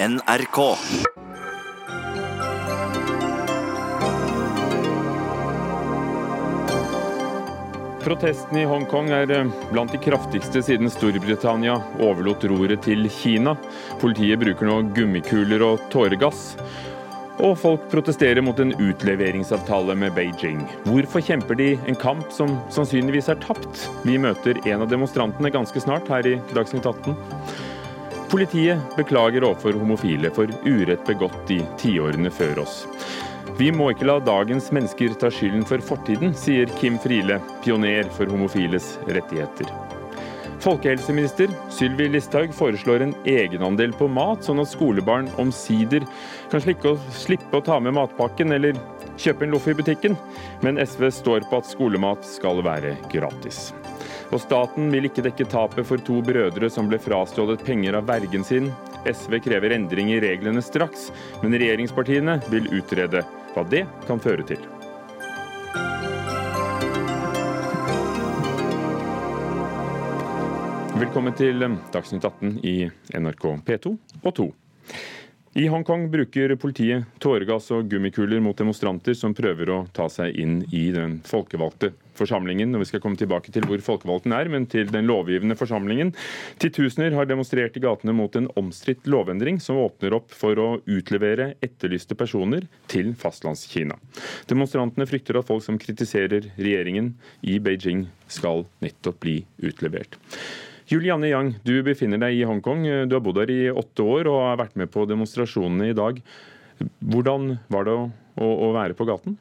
NRK. Protestene i Hongkong er eh, blant de kraftigste siden Storbritannia overlot roret til Kina. Politiet bruker nå gummikuler og tåregass. Og folk protesterer mot en utleveringsavtale med Beijing. Hvorfor kjemper de en kamp som sannsynligvis er tapt? Vi møter en av demonstrantene ganske snart her i Dagsnytt 18. Politiet beklager overfor homofile for urett begått i tiårene før oss. Vi må ikke la dagens mennesker ta skylden for fortiden, sier Kim Friele, pioner for homofiles rettigheter. Folkehelseminister Sylvi Listhaug foreslår en egenandel på mat, sånn at skolebarn omsider kan slippe å, ta med matpakken eller kjøpe en loff i butikken. Men SV står på at skolemat skal være gratis. Og staten vil ikke dekke tapet for to brødre som ble frastjålet penger av vergen sin. SV krever endring i reglene straks, men regjeringspartiene vil utrede hva det kan føre til. Velkommen til Dagsnytt 18 i NRK P2 og 2. I Hongkong bruker politiet tåregass og gummikuler mot demonstranter som prøver å ta seg inn i den folkevalgte forsamlingen. Og vi skal komme tilbake til hvor folkevalgten er, men til den lovgivende forsamlingen. Titusener har demonstrert i gatene mot en omstridt lovendring som åpner opp for å utlevere etterlyste personer til Fastlandskina. Demonstrantene frykter at folk som kritiserer regjeringen i Beijing, skal nettopp bli utlevert. Julianne Yang, du befinner deg i Hongkong. Du har bodd der i åtte år og har vært med på demonstrasjonene i dag. Hvordan var det å, å, å være på gaten?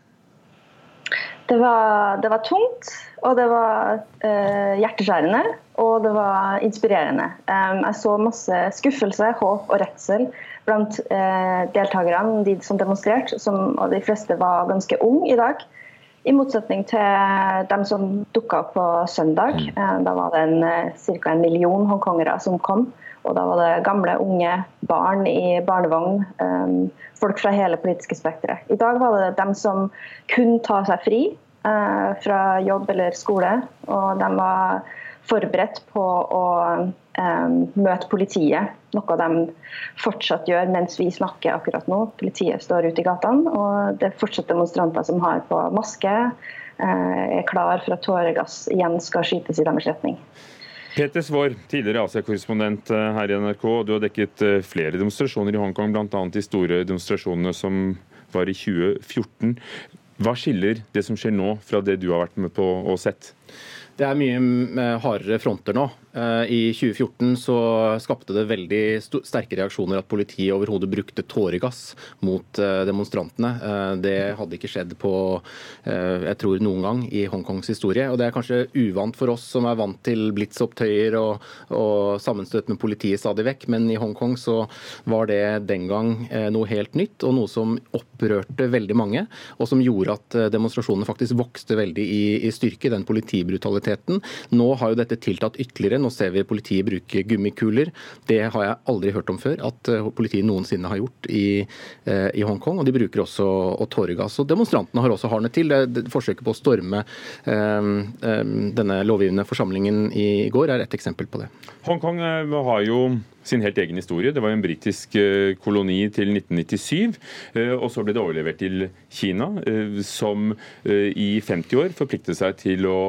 Det var, det var, tungt, og det var eh, hjerteskjærende og det var inspirerende. Um, jeg så masse skuffelse, håp og redsel blant eh, deltakerne, de som demonstrerte, som, og de fleste var ganske unge i dag. I motsetning til dem som dukka opp på søndag. Mm. Eh, da var det eh, ca. en million hongkongere som kom. Og da var det gamle, unge, barn i barnevogn. Um, folk fra hele politiske spekteret. I dag var det dem som kunne ta seg fri fra jobb eller skole. Og de var forberedt på å um, møte politiet, noe de fortsatt gjør mens vi snakker akkurat nå. Politiet står ute i gatene, og det er fortsatt demonstranter som har på maske, uh, er klar for at tåregass igjen skal skytes i deres retning. Peter Svaar, tidligere Asia-korrespondent eh, her i NRK. Du har dekket flere demonstrasjoner i Hongkong, bl.a. de store demonstrasjonene som var i 2014. Hva skiller det som skjer nå, fra det du har vært med på og sett? Det er mye eh, hardere fronter nå. Eh, I 2014 så skapte det veldig sterke reaksjoner at politiet overhodet brukte tåregass mot eh, demonstrantene. Det hadde ikke skjedd på jeg tror noen gang i Hongkongs historie. Og Det er kanskje uvant for oss som er vant til blitzopptøyer og, og sammenstøt med politiet stadig vekk, men i Hongkong så var det den gang noe helt nytt, og noe som opprørte veldig mange, og som gjorde at demonstrasjonene faktisk vokste veldig i, i styrke. Den politibrutaliteten. Nå har jo dette tiltatt ytterligere. Ser vi politiet bruke gummikuler. Det har jeg aldri hørt om før at eh, politiet noensinne har gjort i, eh, i Hongkong. Og de bruker også og tåregass. Og demonstrantene har også hardnet til. Det, forsøket på å storme um, denne lovgivende forsamlingen i går er et eksempel på det. Hongkong har jo sin helt egen historie. Det var en britisk koloni til 1997, og så ble det overlevert til Kina, som i 50 år forpliktet seg til å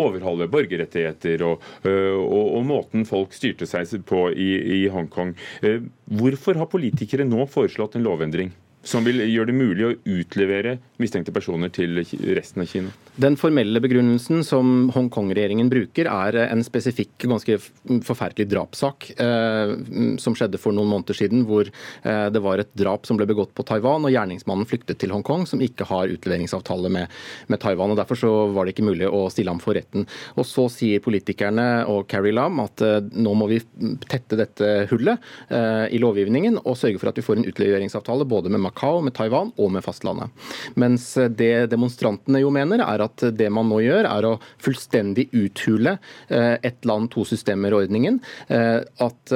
overholde borgerrettigheter og, øh, og, og, måten folk styrte seg på i, i Hongkong. Øh, hvorfor har politikere nå foreslått en lovendring? Som vil gjøre det mulig å utlevere mistenkte personer til resten av Kina? Den formelle begrunnelsen som Hongkong-regjeringen bruker, er en spesifikk, ganske forferdelig drapssak eh, som skjedde for noen måneder siden, hvor eh, det var et drap som ble begått på Taiwan, og gjerningsmannen flyktet til Hongkong, som ikke har utleveringsavtale med, med Taiwan. og Derfor så var det ikke mulig å stille ham for retten. Og Så sier politikerne og Carrie Lam at eh, nå må vi tette dette hullet eh, i lovgivningen og sørge for at vi får en utleveringsavtale både med Macau, med Taiwan og med fastlandet. Mens det demonstrantene jo mener, er at det man nå gjør, er å fullstendig uthule ett land, to systemer-ordningen. At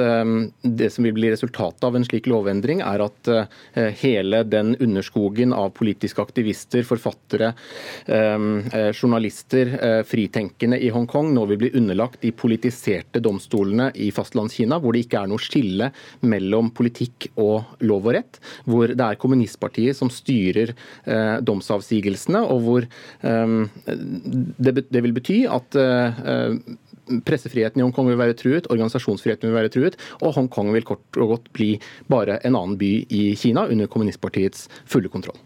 det som vil bli resultatet av en slik lovendring, er at hele den underskogen av politiske aktivister, forfattere, journalister, fritenkende i Hongkong nå vil bli underlagt de politiserte domstolene i fastlandskina, hvor det ikke er noe skille mellom politikk og lov og rett. Hvor det er kommunistpartiet som styrer eh, domsavsigelsene, og hvor eh, det, det, vil bety at eh, Pressefriheten i Hongkong vil være truet, organisasjonsfriheten vil være truet, og Hongkong vil kort og godt bli bare en annen by i Kina under kommunistpartiets fulle kontroll.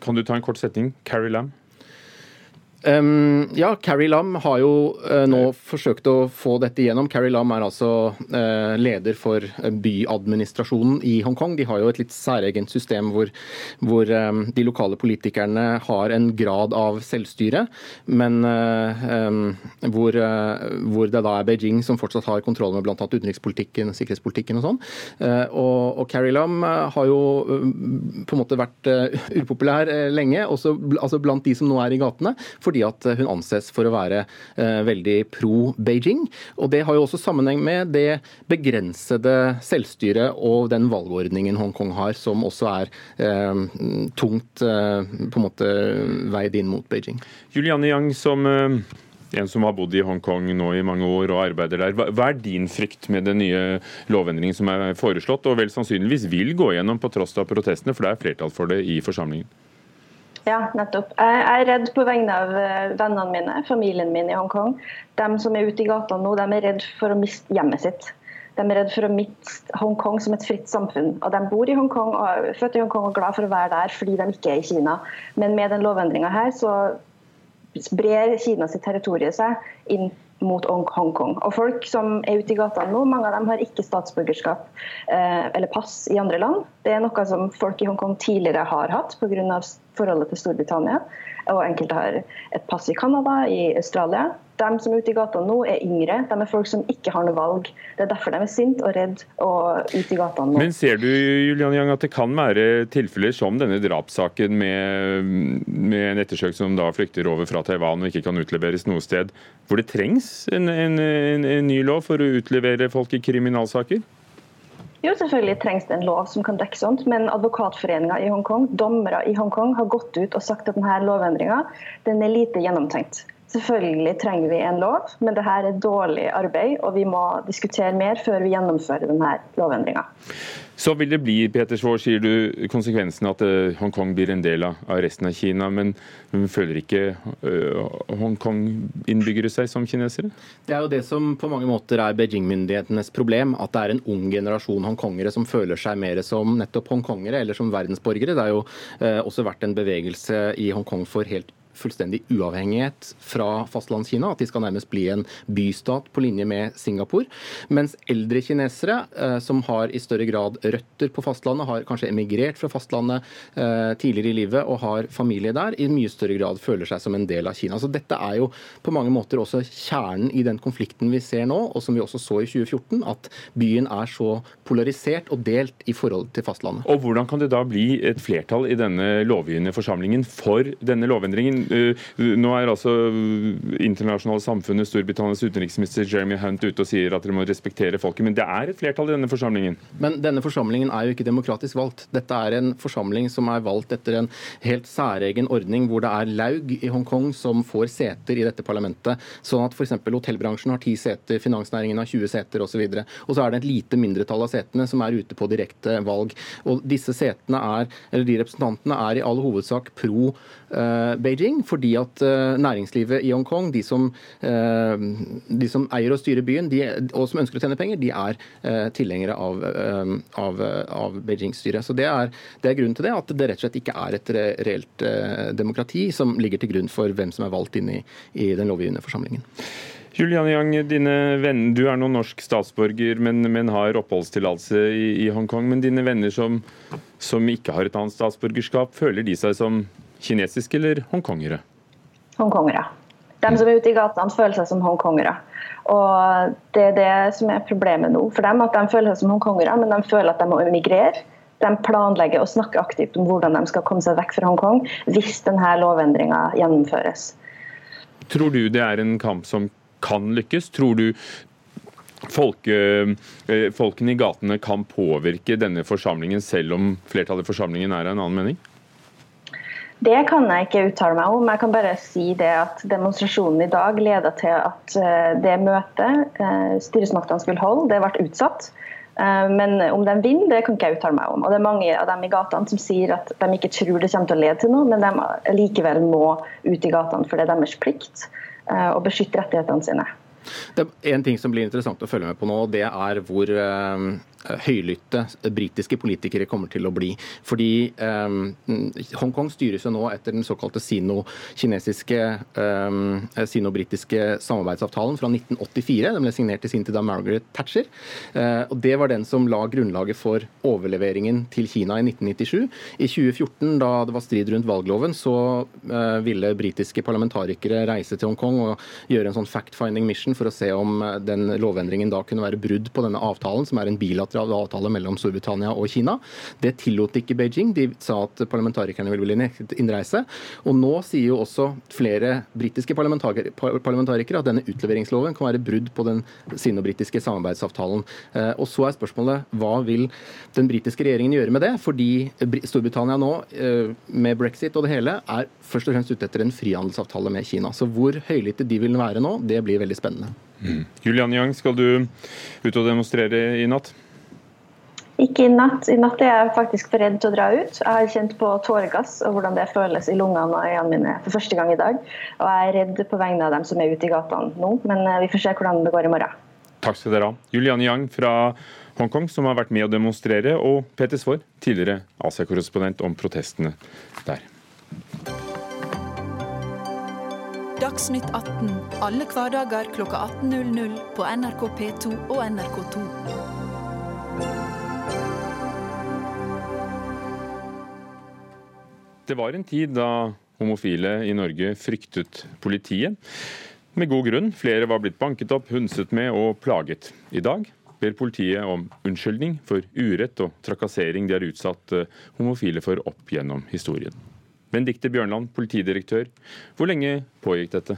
Kan du ta en kort setning? Carrie Lam? Um, ja, Carrie Lam har jo uh, nå forsøkt å få dette igjennom. Carrie Lam er altså uh, leder for byadministrasjonen i Hongkong. De har jo et litt særegent system hvor, hvor um, de lokale politikerne har en grad av selvstyre, men uh, um, hvor, hvor, det da er Beijing som fortsatt har kontroll med bl.a. utenrikspolitikken, sikkerhetspolitikken og sånn. Og, og, Carrie Lam har jo på en måte vært upopulær lenge, også altså blant de som nå er i gatene. Fordi at hun anses for å være eh, veldig pro Beijing. Og Det har jo også sammenheng med det begrensede selvstyret og den valgordningen Hongkong har, som også er eh, tungt eh, på en måte veid inn mot Beijing. Juliane Yang, som eh, en som har bodd i Hongkong nå i mange år og arbeider der. Hva er din frykt med den nye lovendringen som er foreslått, og vel sannsynligvis vil gå gjennom på tross av protestene, for det er flertall for det i forsamlingen? Ja, nettopp. Jeg er redd på vegne av eh, vennene mine, familien min i Hongkong. De som er ute i gatene nå, de er redd for å miste hjemmet sitt. De er redd for å miste Hongkong som et fritt samfunn. Og De bor i Hongkong og er født i Hongkong og glad for å være der fordi de ikke er i Kina. Men med den lovendringa her så brer Kina sitt territorium seg inn mot Hongkong. Og folk som er ute i gatene nå, Mange av dem har ikke statsborgerskap eh, eller pass i andre land. Det er noe som folk i Hongkong tidligere har hatt pga. forholdet til Storbritannia. Og enkelte har et pass i Canada, i Australia. De som er ute i gatene nå, er yngre. De er folk som ikke har noe valg. Det er derfor de er sinte og redde og ute i gatene nå. Men ser du Julian Yang, at det kan være tilfeller som denne drapssaken med, med en ettersøkt som da flykter over fra Taiwan og ikke kan utleveres noe sted, hvor det trengs en, en, en, en ny lov for å utlevere folk i kriminalsaker? Jo, selvfølgelig trengs det en lov som kan dekke sånt, men advokatforeninga i Hongkong, dommere i Hongkong, har gått ut og sagt at denne lovendringa er lite gjennomtenkt. Selvfølgelig trenger vi en lov, men dette er dårlig arbeid, og vi må diskutere mer før vi gjennomfører denne lovendringa. Så vil det bli, Peter Svaar, sier du, konsekvensen at eh, Hongkong blir en del av resten av Kina. Men føler ikke uh, Hongkong-innbyggere seg som kinesere? Det er jo det som på mange måter er Beijing-myndighetenes problem. At det er en ung generasjon hongkongere som føler seg mer som nettopp hongkongere eller som verdensborgere. Det har jo uh, også vært en bevegelse i Hongkong for helt fullstendig uavhengighet fra fastlandskina, at de skal nærmest bli en bystat på linje med Singapore. Mens eldre kinesere, eh, som har i større grad røtter på fastlandet, har kanskje emigrert fra fastlandet eh, tidligere i livet og har familie der, i mye større grad føler seg som en del av Kina. Så Dette er jo på mange måter også kjernen i den konflikten vi ser nå, og som vi også så i 2014, at byen er så polarisert og delt i forhold til fastlandet. Og Hvordan kan det da bli et flertall i denne lovgivende forsamlingen for denne lovendringen? Eh, nå er altså internasjonale samfunnet, Storbritannias utenriksminister Jeremy Hunt ute og sier at dere må respektere folket, men det er et flertall i denne forsamlingen? Men denne forsamlingen er jo ikke demokratisk valgt. Dette er en forsamling som er valgt etter en helt særegen ordning hvor det er laug i Hongkong som får seter i dette parlamentet. Sånn at f.eks. hotellbransjen har 10 seter, finansnæringen har 20 seter osv. Og, så og så er det et lite mindretall av setene som er ute på direkte valg. Og disse setene er, eller de representantene er i all hovedsak pro Beijing fordi at eh, næringslivet i Hongkong, de som, eh, de som eier og styrer byen, de, og som ønsker å tjene penger, de er eh, tilhengere av, av, av Beijing-styret. Så det er, det er, grunnen til det, at det rett og slett ikke er et reelt demokrati som ligger til grunn for hvem som er valgt inn i, i den lovgivende forsamlingen. Julian Yang, dine venner, Du er nå norsk statsborger, men, men har oppholdstillatelse i, i Hongkong. Men dine venner som, som ikke har et annet statsborgerskap, føler de seg som kinesiske eller hongkongere? Hongkongere. De som er ute i gatene, føler seg som hongkongere. Og Det er det som er problemet nå for dem. at De føler seg som hongkongere, men de føler at de må emigrere. de planlegger å snakke aktivt om hvordan de skal komme seg vekk fra Hongkong hvis denne lovendringa gjennomføres. Tror du det er en kamp som kan lykkes? Tror du folke, eh, folkene i gatene kan påvirke denne forsamlingen, selv om flertallet i forsamlingen er av en annen mening? Det kan jeg ikke uttale meg om. Jeg kan bare si det at demonstrasjonen i dag leda til at eh, det møtet eh, styresmaktene skulle holde, det ble utsatt. Men om de vinner, det kan ikke jeg uttale meg om. Og Det er mange av dem i gatene som sier at de ikke tror det kommer til å lede til noe, men de likevel må ut i gatene, for det er deres plikt å beskytte rettighetene sine. Det er En ting som blir interessant å følge med på nå, det er hvor Eh, høylytte britiske politikere kommer til å bli. Fordi eh, Hongkong styres jo nå etter den såkalte sino-kinesiske eh, sino-britiske samarbeidsavtalen fra 1984. Den ble signert i sin tid av Margaret Thatcher. Eh, og Det var den som la grunnlaget for overleveringen til Kina i 1997. I 2014, da det var strid rundt valgloven, så eh, ville britiske parlamentarikere reise til Hongkong og gjøre en sånn fact-finding mission for å se om eh, den lovendringen da kunne være brudd på denne avtalen, som er en bilateral bilateral avtale mellom Storbritannia og Kina. Det tillot ikke Beijing. De sa at parlamentarikerne ville nektet innreise. Og nå sier jo også flere britiske parlamentarikere at denne utleveringsloven kan være brudd på den sino-britiske samarbeidsavtalen. Eh, og så er spørsmålet hva vil den britiske regjeringen gjøre med det? Fordi Storbritannia nå, eh, med brexit og det hele, er først og fremst ute etter en frihandelsavtale med Kina. Så hvor høylytte de vil være nå, det blir veldig spennende. Mm. Julian Yang, skal du ut og demonstrere i natt? Ikke i natt. I natt er jeg faktisk for redd til å dra ut. Jeg har kjent på tåregass og hvordan det føles i lungene og øynene mine for første gang i dag. Og jeg er redd på vegne av dem som er ute i gatene nå, men eh, vi får se hvordan det går i morgen. Takk skal dere ha. Juliane Yang fra Hongkong, som har vært med å demonstrere, og Peter Svaar, tidligere Asia-korrespondent, om protestene der. Dagsnytt 18 alle hverdager kl 18.00 på NRK P2 og NRK2. Det var en tid da homofile i Norge fryktet politiet. Med god grunn. Flere var blitt banket opp, hundset med og plaget. I dag ber politiet om unnskyldning for urett og trakassering de har utsatt eh, homofile for opp gjennom historien. Benedicte Bjørnland, politidirektør. Hvor lenge pågikk dette?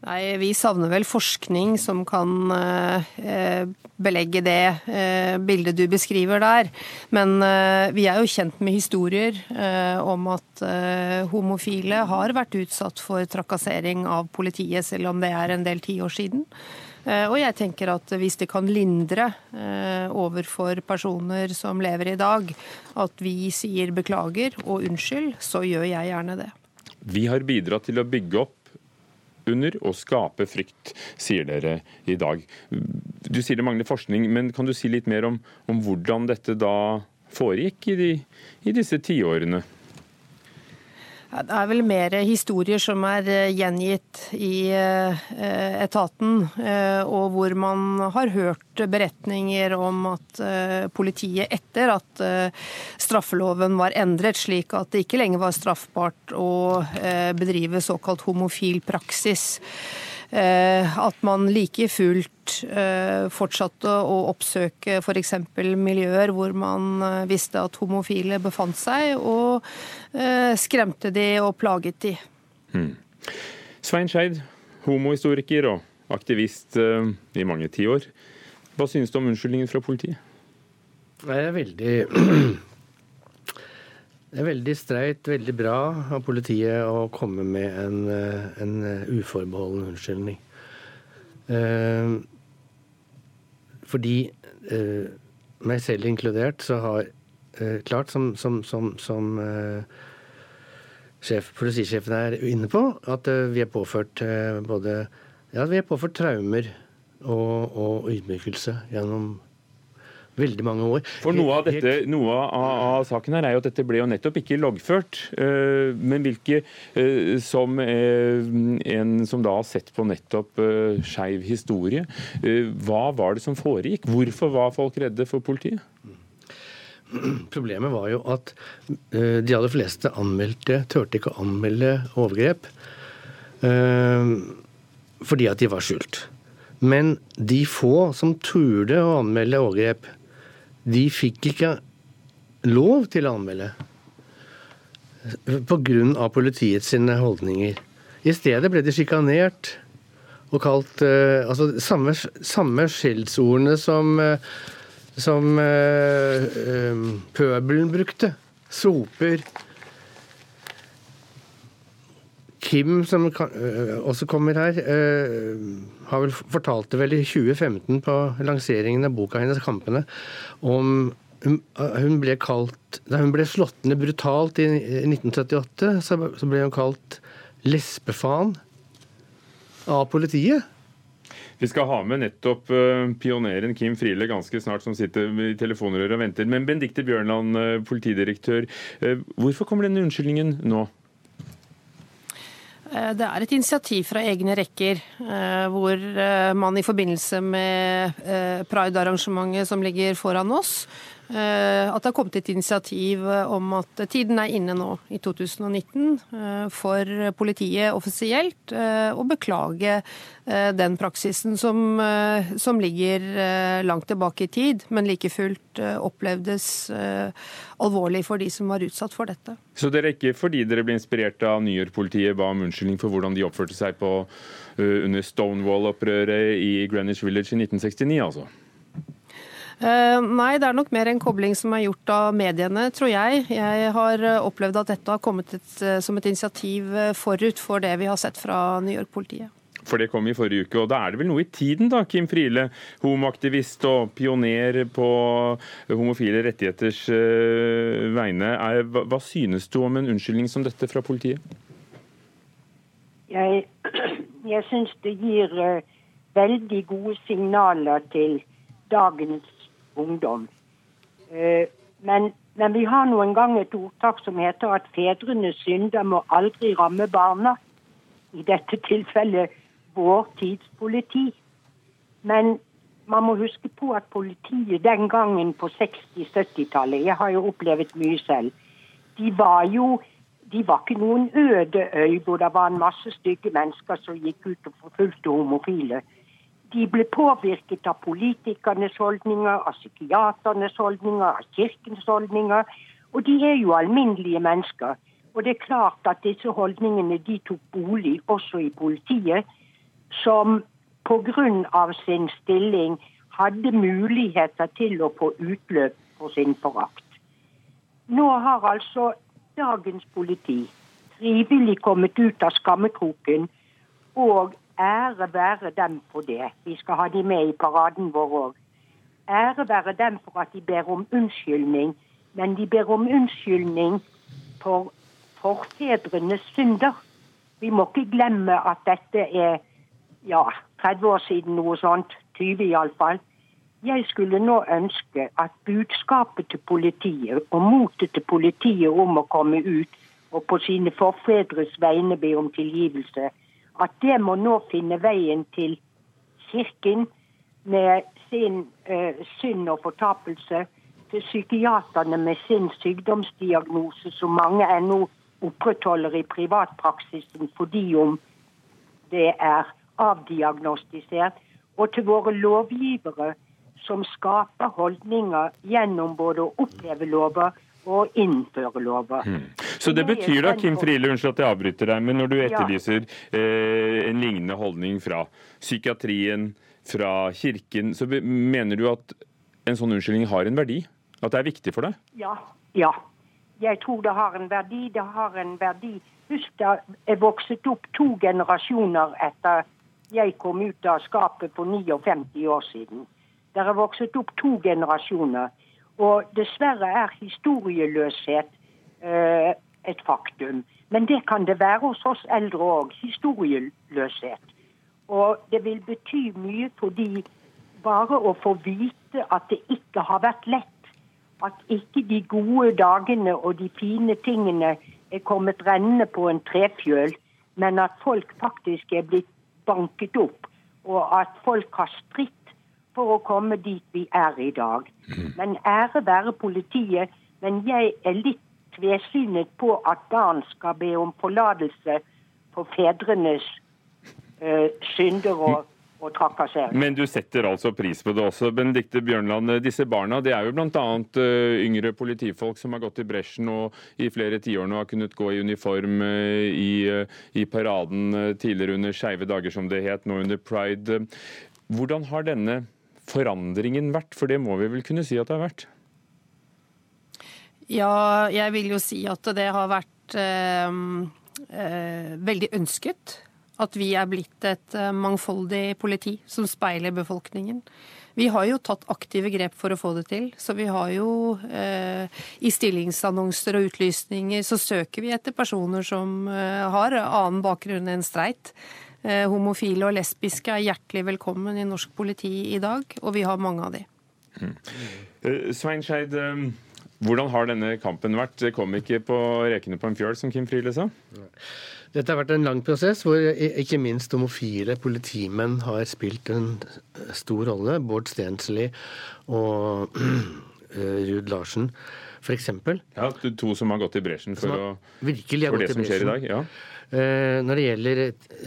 Nei, Vi savner vel forskning som kan eh, belegge det eh, bildet du beskriver der. Men eh, vi er jo kjent med historier eh, om at eh, homofile har vært utsatt for trakassering av politiet, selv om det er en del tiår siden. Eh, og jeg tenker at hvis det kan lindre overfor personer som lever i dag, at vi sier beklager og unnskyld, så gjør jeg gjerne det. Vi har bidratt til å bygge opp under og skape frykt, sier dere i dag. Du sier det mangler forskning, men kan du si litt mer om, om hvordan dette da foregikk i, de, i disse tiårene? Det er vel mer historier som er eh, gjengitt i eh, etaten, eh, og hvor man har hørt beretninger om at politiet, etter at straffeloven var endret slik at det ikke lenger var straffbart å bedrive såkalt homofil praksis, at man like fullt eh, fortsatte å oppsøke f.eks. miljøer hvor man eh, visste at homofile befant seg, og skremte de og plaget de. Hmm. Svein Skeid, homohistoriker og aktivist i mange tiår. Hva synes du om unnskyldningen fra politiet? Jeg er veldig Det er veldig streit, veldig bra av politiet å komme med en, eh, en eh, uforbeholden unnskyldning. Eh, fordi eh, meg selv inkludert, så har eh, klart, som, som, som, som eh, sjef, politisjefen er inne på, at vi er påført både ja, vi er påført traumer og, og ydmykelse gjennom veldig mange år. For Noe av, dette, noe av, av, saken her er jo at dette ble jo nettopp ikke loggført. Uh, men hvilke, uh, som en som da har sett på nettopp uh, skeiv historie, hva var det som foregikk? Hvorfor var folk redde for politiet? Problemet var jo at de aller fleste anmeldte, turte ikke å anmelde overgrep fordi at de var skjult. Men de få som turde å anmelde overgrep, de fikk ikke lov til å anmelde pga. politiets holdninger. I stedet ble de sjikanert og kalt uh, altså samme, samme skjellsordene som, uh, som uh, pøbelen brukte. Soper. Kim, som også kommer her, har vel fortalte vel i 2015 på lanseringen av boka hennes 'Kampene' om hun ble kalt Da hun ble slått ned brutalt i 1978, så ble hun kalt lesbefaen av politiet. Vi skal ha med nettopp pioneren Kim Friele ganske snart, som sitter i telefonrøret og venter. Men Bendikte Bjørnland, politidirektør, hvorfor kommer denne unnskyldningen nå? Det er et initiativ fra egne rekker, hvor man i forbindelse med pride-arrangementet som ligger foran oss, Eh, at det har kommet et initiativ om at tiden er inne nå i 2019 eh, for politiet offisielt eh, å beklage den praksisen som, som ligger langt tilbake i tid, men like fullt opplevdes alvorlig for de som var utsatt for dette. Så dere ikke fordi dere ble inspirert av New ba om unnskyldning for hvordan de oppførte seg på, under Stonewall-opprøret i Greenwich Village i 1969, altså? Eh, nei, det er nok mer en kobling som er gjort av mediene, tror jeg. Jeg har eh, opplevd at dette har kommet et, eh, som et initiativ forut for det vi har sett fra New York-politiet. For det kom i forrige uke, og da er det vel noe i tiden, da, Kim Friele? Homoaktivist og pioner på homofile rettigheters vegne. hva synes du om en unnskyldning som dette fra politiet? Jeg, jeg syns det gir veldig gode signaler til dagens ungdom. Eh, men, men, vi har noen gang et ordtak som heter at fedrenes synder må aldri ramme barna. I dette tilfellet vår tids politi. Men man må huske på at politiet den gangen på 60-70-tallet, jeg har jo opplevd mye selv, de var jo de var ikke noen øde øy hvor det var en masse stygge mennesker som gikk ut og forfulgte homofile. De ble påvirket av politikernes holdninger, av psykiaternes holdninger, av kirkens holdninger. Og de er jo alminnelige mennesker. Og det er klart at disse holdningene de tok bolig også i politiet, som pga. sin stilling hadde muligheter til å få utløp for sin forakt. Nå har altså dagens politi frivillig kommet ut av skammekroken og Ære være dem for det. Vi skal ha de med i paraden vår òg. Ære være dem for at de ber om unnskyldning. Men de ber om unnskyldning for forfedrenes synder. Vi må ikke glemme at dette er ja, 30 år siden, noe sånt. 20 iallfall. Jeg skulle nå ønske at budskapet til politiet og motet til politiet om å komme ut og på sine forfedres vegne be om tilgivelse, at det må nå finne veien til Kirken med sin eh, synd og fortapelse, til psykiaterne med sin sykdomsdiagnose, som mange ennå opprettholder i privatpraksisen fordi om det er avdiagnostisert, og til våre lovgivere som skaper holdninger gjennom både å oppleve lover og innføre lover. Mm. Så det betyr da, Kim Friele, unnskyld at jeg avbryter deg, men når du etterlyser eh, en lignende holdning fra psykiatrien, fra kirken, så mener du at en sånn unnskyldning har en verdi? At det er viktig for deg? Ja. Ja. Jeg tror det har en verdi. Det har en verdi. Husk da jeg vokset opp to generasjoner etter jeg kom ut av skapet for 59 år siden. Det er vokset opp to generasjoner. Og dessverre er historieløshet eh, et faktum. Men det kan det være hos oss eldre òg. Historieløshet. Og det vil bety mye fordi bare å få vite at det ikke har vært lett, at ikke de gode dagene og de fine tingene er kommet rennende på en trefjøl, men at folk faktisk er blitt banket opp, og at folk har stritt for å komme dit vi er i dag. Mm. Men ære være politiet. Men jeg er litt tvesynet på at barn skal be om forlatelse for fedrenes uh, synder og og trakassering. Men du setter altså pris på det også. Benedikte Bjørnland, disse barna det er jo bl.a. Uh, yngre politifolk som har gått i bresjen og i flere tiår nå har kunnet gå i uniform uh, i, i, paraden tidligere under Skeive dager, som det het, nå under pride. Hvordan har denne forandringen vært? For det må vi vel kunne si at det har vært? Ja, jeg vil jo si at det har vært veldig ønsket at vi er blitt et eh, mangfoldig politi som speiler befolkningen. Vi har jo tatt aktive grep for å få det til. Så vi har jo eh, i stillingsannonser og utlysninger så søker vi etter personer som eh, har annen bakgrunn enn streit. Eh, homofile og lesbiske er hjertelig velkommen i norsk politi i dag, og vi har mange av de. Mm. Svein Skeid, hvordan har denne kampen vært? Det kom ikke på rekene på en fjøl, som Kim Friele sa? Dette har vært en lang prosess hvor ikke minst homofile politimenn har spilt en stor rolle. Bård Stensli og Ruud Larsen f.eks. Ja, to som har gått i bresjen for, å, for det som skjer i dag? ja. Eh, når det gjelder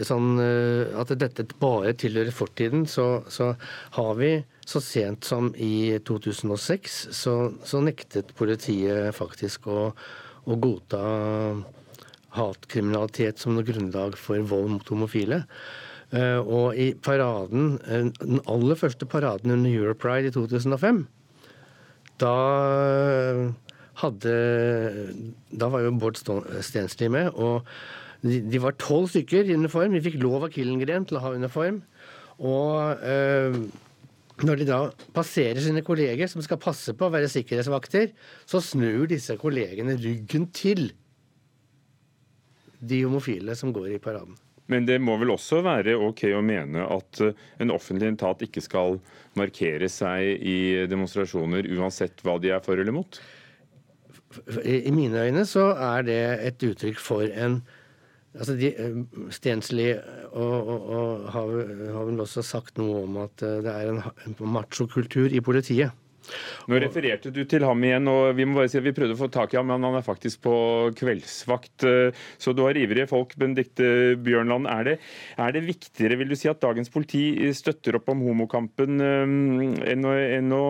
sånn, eh, at dette bare tilhører fortiden, så, så, har vi så sent som i 2006 så, så nektet politiet faktisk å, å godta hatkriminalitet som noe grunnlag for vold mot homofile. Eh, og i paraden, den aller første paraden under Europride i 2005, da hadde Da var jo Bård Stensli med. og de, de var tolv stykker i uniform. Vi fikk lov av Killengren til å ha uniform. Og øh, når de da passerer sine kolleger som skal passe på å være sikkerhetsvakter, så snur disse kollegene ryggen til de homofile som går i paraden. Men det må vel også være ok å mene at eh, en offentlig etat ikke skal markere seg i demonstrasjoner uansett hva de er for eller mot? I mine øyne så er det et uttrykk for en Altså de, eh, Stensli og, og, og har, har, vel også sagt noe om at eh, det er en, en machokultur i politiet. Nå refererte du til ham igjen, og vi må bare si at vi prøvde å få tak i ham, men han er faktisk på kveldsvakt. Så du har ivrige folk, Benedicte Bjørnland. Er det, er det, viktigere, vil du si, at dagens politi støtter opp om homokampen enn å, enn å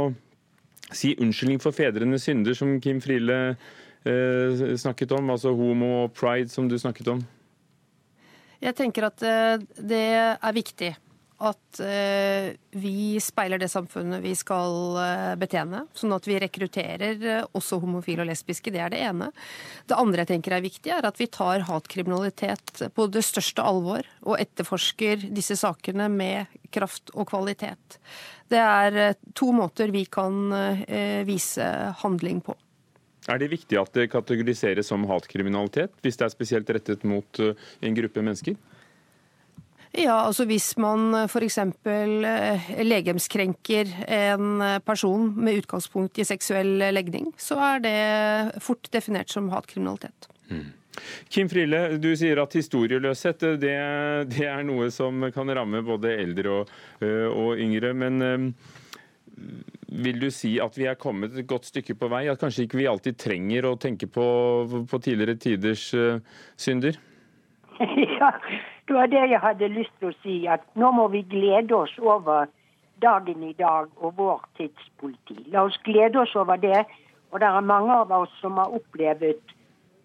si unnskyldning for fedrenes synder, som Kim Friele eh, snakket om? Altså homo og pride, som du snakket om? Jeg tenker at eh, det er viktig at eh, vi speiler det samfunnet vi skal eh, betjene. Sånn at vi rekrutterer også homofile og lesbiske. Det er det ene. Det andre jeg tenker er viktig, er at vi tar hatkriminalitet på det største alvor og etterforsker disse sakene med kraft og kvalitet. Det er to måter vi kan vise handling på. Er det viktig at det kategoriseres som hatkriminalitet, hvis det er spesielt rettet mot en gruppe mennesker? Ja, altså Hvis man eh, f.eks. Eh, legemskrenker en person med utgangspunkt i seksuell legning, så er det fort definert som hatkriminalitet. Mm. Kim Friele, du sier at historieløshet det, det, er noe som kan ramme både eldre og, eh, og yngre. Men vil du si at vi er kommet et godt stykke på vei? At kanskje ikke vi alltid trenger å tenke på, på tidligere tiders synder? Ja, det var det jeg hadde lyst til å si. At nå må vi glede oss over dagen i dag og vår tidspoliti. La oss glede oss over det. Og det er mange av oss som har opplevd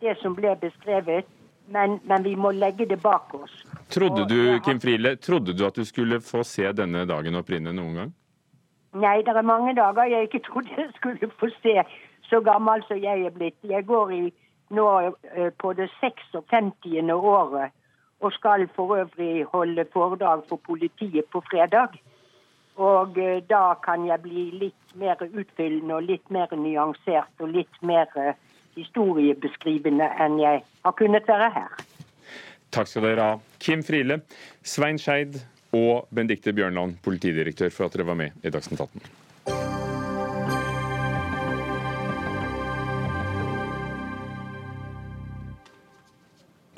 det som ble beskrevet, men, men vi må legge det bak oss. Trodde du Kim Friele, trodde du at du skulle få se denne dagen opprinne noen gang? Nei, det er mange dager jeg ikke trodde jeg skulle få se så gammel som jeg er blitt. Jeg går i, nå eh, på det 56. året og skal for øvrig holde foredrag for politiet på fredag. Og eh, da kan jeg bli litt mer utfyllende og litt mer nyansert og litt mer eh, historiebeskrivende enn jeg har kunnet være her. Takk skal dere ha. Kim Friele, Svein Skeid og Bendikte Bjørnland, politidirektør, for at dere var med i Dagsnytt 18.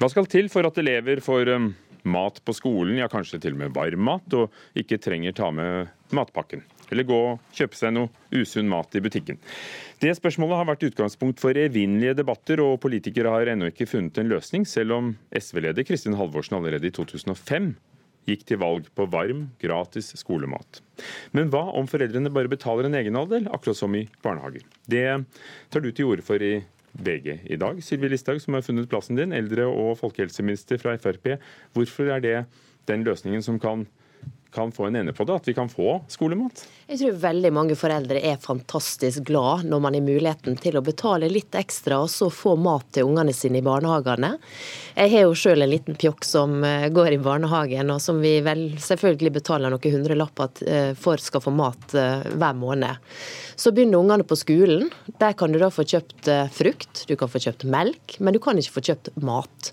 Hva skal til for at elever får um, mat på skolen, ja kanskje til og med varm mat, og ikke trenger ta med matpakken? Eller gå og kjøpe seg noe usunn mat i butikken? Det spørsmålet har vært utgangspunkt for evinnelige debatter, og politikere har ennå ikke funnet en løsning, selv om SV-leder Kristin Halvorsen allerede i 2005 gikk til valg på varm, gratis skolemat. Men hva om foreldrene bare betaler en egenandel, akkurat som i barnehager? Det tar du til orde for i VG i dag, Sylvi Listhaug, som har funnet plassen din, eldre- og folkehelseminister fra Frp. Hvorfor er det den løsningen som kan kan få en ende på det, at vi kan få skolemat? Jeg tror veldig mange foreldre er fantastisk glad når man har muligheten til å betale litt ekstra og så få mat til ungene sine i barnehagene. Jeg har jo sjøl en liten pjokk som eh, går i barnehagen, og som vi vel selvfølgelig betaler noen hundrelapper eh, for skal få mat eh, hver måned. Så begynner ungene på skolen. Der kan du da få kjøpt frukt, du kan få kjøpt melk, men du kan ikke få kjøpt mat.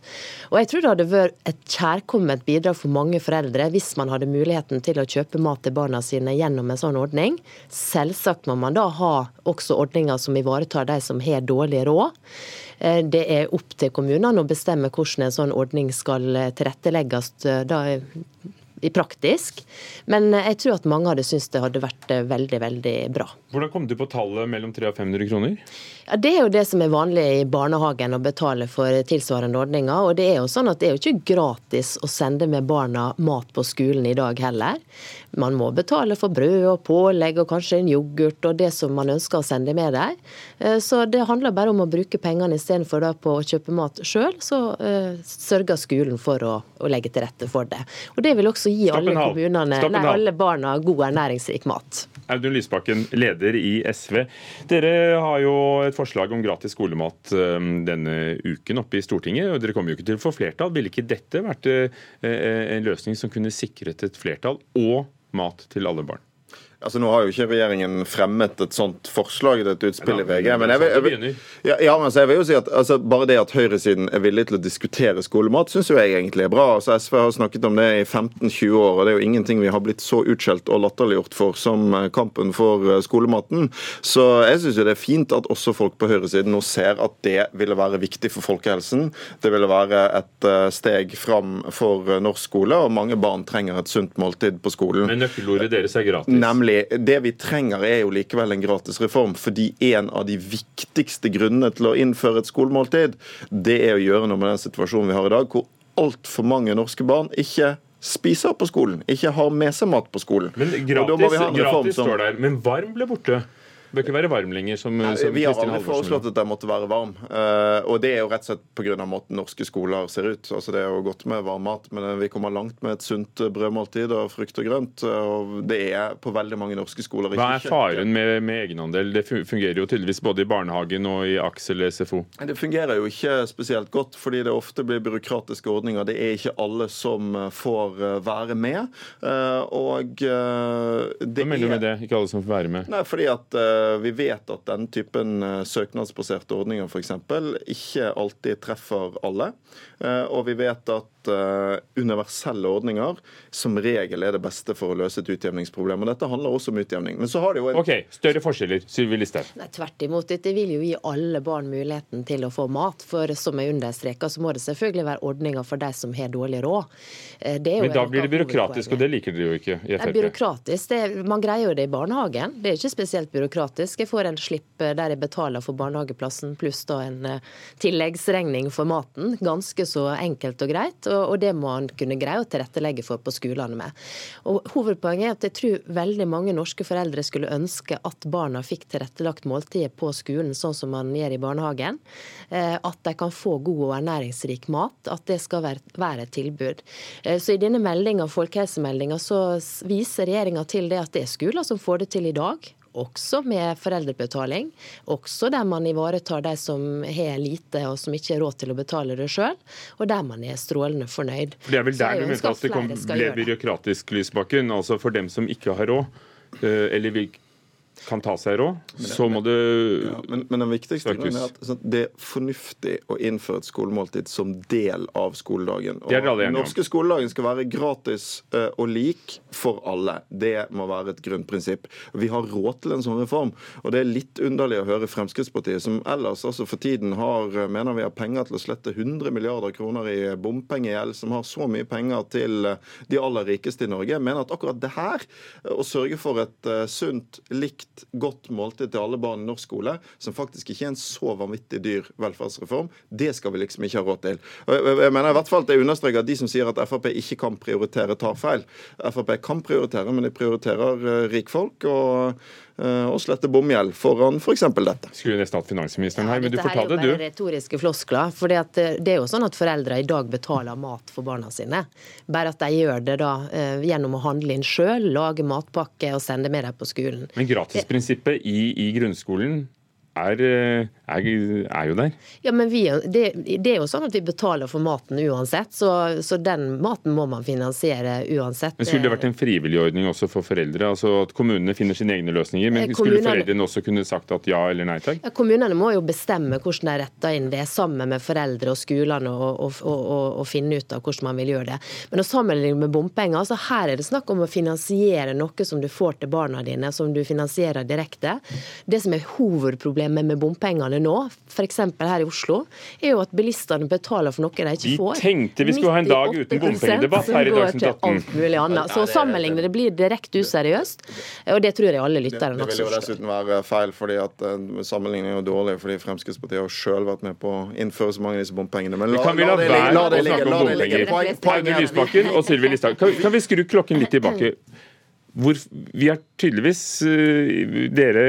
Og jeg tror det hadde vært et kjærkomment bidrag for mange foreldre hvis man hadde mulighet muligheten til å kjøpe mat til barna sine gjennom en sånn ordning. Selvsagt må man da ha også ordninger som ivaretar de som har dårlig råd. Eh, det er opp til kommunene å bestemme hvordan en sånn ordning skal eh, tilrettelegges eh, da, i praktisk. Men jeg tror at mange hadde syntes det hadde vært veldig, veldig bra. Hvordan kom du på tallet mellom 300 og 500 kroner? Ja, Det er jo det som er vanlig i barnehagen, å betale for tilsvarende ordninger. Og det er jo sånn at det er jo ikke gratis å sende med barna mat på skolen i dag heller. Man må betale for brød og pålegg og kanskje en yoghurt og det som man ønsker å sende med der. Eh, så det handler bare om å bruke pengene istedenfor på å kjøpe mat sjøl. Så uh, sørger skolen for å, å, legge til rette for det. Og det vil også gi alle kommunene, nei, alle barna god ernæringsrik mat. Audun Lysbakken, leder i SV. Dere har jo et forslag om gratis skolemat um, denne uken oppe i Stortinget. og Dere kommer jo ikke til å få flertall. Ville ikke dette vært en løsning som kunne sikret et flertall og mat til alle barn? Altså Nå har jo ikke regjeringen fremmet et sånt forslag, det er et utspill i VG. Men jeg vil, jeg vil, ja, ja, men jeg vil jo si at altså, Bare det at høyresiden er villig til å diskutere skolemat, syns jeg egentlig er bra. Altså SV har snakket om det i 15-20 år, og det er jo ingenting vi har blitt så utskjelt og latterliggjort for som eh, kampen for eh, skolematen. Så jeg syns det er fint at også folk på høyresiden nå ser at det ville være viktig for folkehelsen. Det ville være et eh, steg fram for norsk skole, og mange barn trenger et sunt måltid på skolen. Men nøkkelordet deres er gratis? Nemlig Nemlig, Det vi trenger er jo likevel en gratis reform, Fordi en av de viktigste grunnene til å innføre et skolemåltid, det er å gjøre noe med den situasjonen vi har i dag, hvor altfor mange norske barn ikke spiser på skolen, ikke har med seg mat på skolen. Men gratis, gratis som... står der, men varm ble borte. Bør ikke være varm lenger. som, Nei, som Vi har aldri foreslått at den måtte være varm. Uh, og det er jo rett og slett pga. måten norske skoler ser ut. Altså Det er jo godt med varm mat, men vi kommer langt med et sunt brødmåltid og frukt og grønt. Og det er på veldig mange norske skoler Hva er faren med, med, egenandel? Det fungerer jo tydeligvis både i barnehagen og i Aksel SFO. Det fungerer jo ikke spesielt godt, fordi det ofte blir byråkratiske ordninger. Det er ikke alle som får eh, være med. Uh, og uh, det Hva mener du med det? Ikke alle som får være med? Nei, fordi at Eh, vi vet at den typen eh, søknadsbaserte ordninger f.eks. ikke alltid treffer alle. Eh, og vi vet at universelle ordninger som regel er det beste for å løse et utjevningsproblem. Og dette handler også om utjevning. Men så har det jo en... Ok, Større forskjeller, Sylvi Listhaug? Tvert imot. Dette vil jo gi alle barn muligheten til å få mat. For som jeg understreker, så må det selvfølgelig være ordninger for de som har dårlig råd. Men da blir det byråkratisk, og det liker dere jo ikke i Frp? Byråkratisk, det, Man greier jo det i barnehagen. Det er ikke spesielt byråkratisk gratis. Jeg får en slipp eh, der jeg betaler for barnehageplassen pluss da en eh, tilleggsregning for maten. Ganske så enkelt og greit, og det må han kunne greie å tilrettelegge for på skolene med. Og Hovedpoenget er at jeg tror veldig mange norske foreldre skulle ønske at barna fikk tilrettelagt måltidet på skolen, sånn som man gjør i barnehagen. Eh, at de kan få god og ernæringsrik mat. At det skal være et tilbud. Så i denne meldinga, folkehelsemeldinga, så viser regjeringa til det at det er skoler som får det til i dag også med foreldrebetaling. Også der man ivaretar de som har lite og som ikke har råd til å betale det sjøl, og der man er strålende fornøyd. For Det er vel der du mente at det kom, ble byråkratisk, Lysbakken. Altså for dem som ikke har råd, eh, eller vil kan ta seg råd, så må du ja, men, men, den viktigste er at sånn, det er fornuftig å innføre et skolemåltid som del av skoledagen. Og Den norske skoledagen skal være gratis uh, og lik for alle. Det må være et grunnprinsipp. Vi har råd til en sånn reform. Og det er litt underlig å høre Fremskrittspartiet, som ellers altså for tiden har, eh, mener vi har penger til å slette 100 milliarder kroner i bompengegjeld, som har så mye penger til eh, de aller rikeste i Norge, mener at akkurat det her, å sørge for et sunt, likt ett godt måltid til alle barn i norsk skole, som faktisk ikke er en så vanvittig dyr velferdsreform, det skal vi liksom ikke ha råd til. Og jeg mener i hvert fall at jeg understreker at De som sier at Frp ikke kan prioritere, tar feil. Frp kan prioritere, men de prioriterer eh, rikfolk. og og eh, slette bomgjeld foran f.eks. For dette. Skulle nesten hatt finansministeren her, men du får ta det, du. Dette er jo bare retoriske floskler. for Det er jo sånn at foreldre i dag betaler mat for barna sine. Bare at de gjør det da eh, gjennom å handle inn sjøl, lage matpakke og sende med dem på skolen. Men gratisprinsippet i, i grunnskolen er, eh, er, er, jo der. Ja, men vi, det, det, er jo sånn at vi betaler for maten uansett, så, så, den maten må man finansiere uansett. Men Skulle det vært en frivillig ordning også for foreldre? altså At kommunene finner sine egne løsninger? Men skulle foreldrene også kunne sagt at ja eller nei takk? Ja, kommunene må jo bestemme hvordan de retter inn det, sammen med foreldre og skolene, og, og, og, og finne ut av hvordan man vil gjøre det. Men å sammenligne med bompenger, altså her er det snakk om å finansiere noe som du får til barna dine, som du finansierer direkte. Det som er hovedproblemet med bompengene nå, f.eks. her i Oslo, er jo at bilistene betaler for noe de ikke får. Vi tenkte vi skulle ha en dag uten bompengedebatt her i Dagsnytt 18. Så å sammenligne det blir direkte useriøst, og det tror jeg alle lytterne også forstår. Det vil jo dessuten være feil, fordi at sammenligningen er jo dårlig, fordi Fremskrittspartiet har selv vært med på å innføre så mange av disse bompengene. Men la, kan vi la, la det ligge. La det ligge. Audun Lysbakken og Sylvi Listhaug, kan, kan vi skru klokken litt tilbake? Hvor, vi er tydeligvis, eh, dere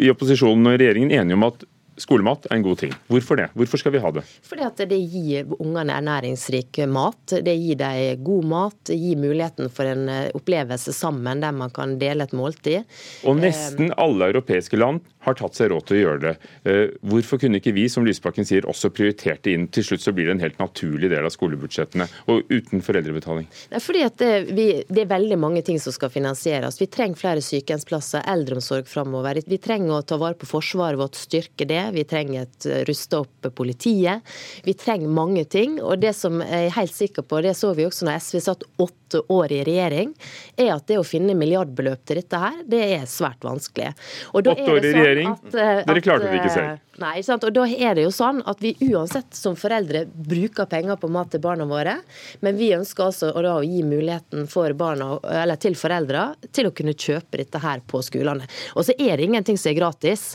i opposisjonen og regjeringen, enige om at skolemat er en god ting. Hvorfor det? Hvorfor skal vi ha det? Fordi at det gir ungene ernæringsrik mat. Det gir dem god mat. Det gir muligheten for en eh, opplevelse sammen der man kan dele et måltid. Og nesten alle europeiske land har tatt seg råd til å gjøre det. Eh, hvorfor kunne ikke vi, som Lysbakken sier, også prioritert det inn? Til slutt så blir det en helt naturlig del av skolebudsjettene, og uten foreldrebetaling. Det er fordi at det, vi, det er veldig mange ting som skal finansieres. Vi trenger flere sykehjemsplasser, eldreomsorg framover. Vi trenger å ta vare på forsvaret vårt, styrke det vi trenger et eh, ruste opp politiet. Vi trenger mange ting. Og det som jeg er helt sikker på, det så vi også når SV satt åtte år i regjering, er at det å finne milliardbeløp til dette her, det er svært vanskelig. åtte år i regjering? At, at, Dere klarte det ikke selv? Nei, sant? og da er det jo sånn at vi uansett som foreldre bruker penger på mat til barna våre, men vi ønsker altså å gi muligheten for barna, eller til foreldre til å kunne kjøpe dette her på skolene. Og så er det ingenting som er gratis.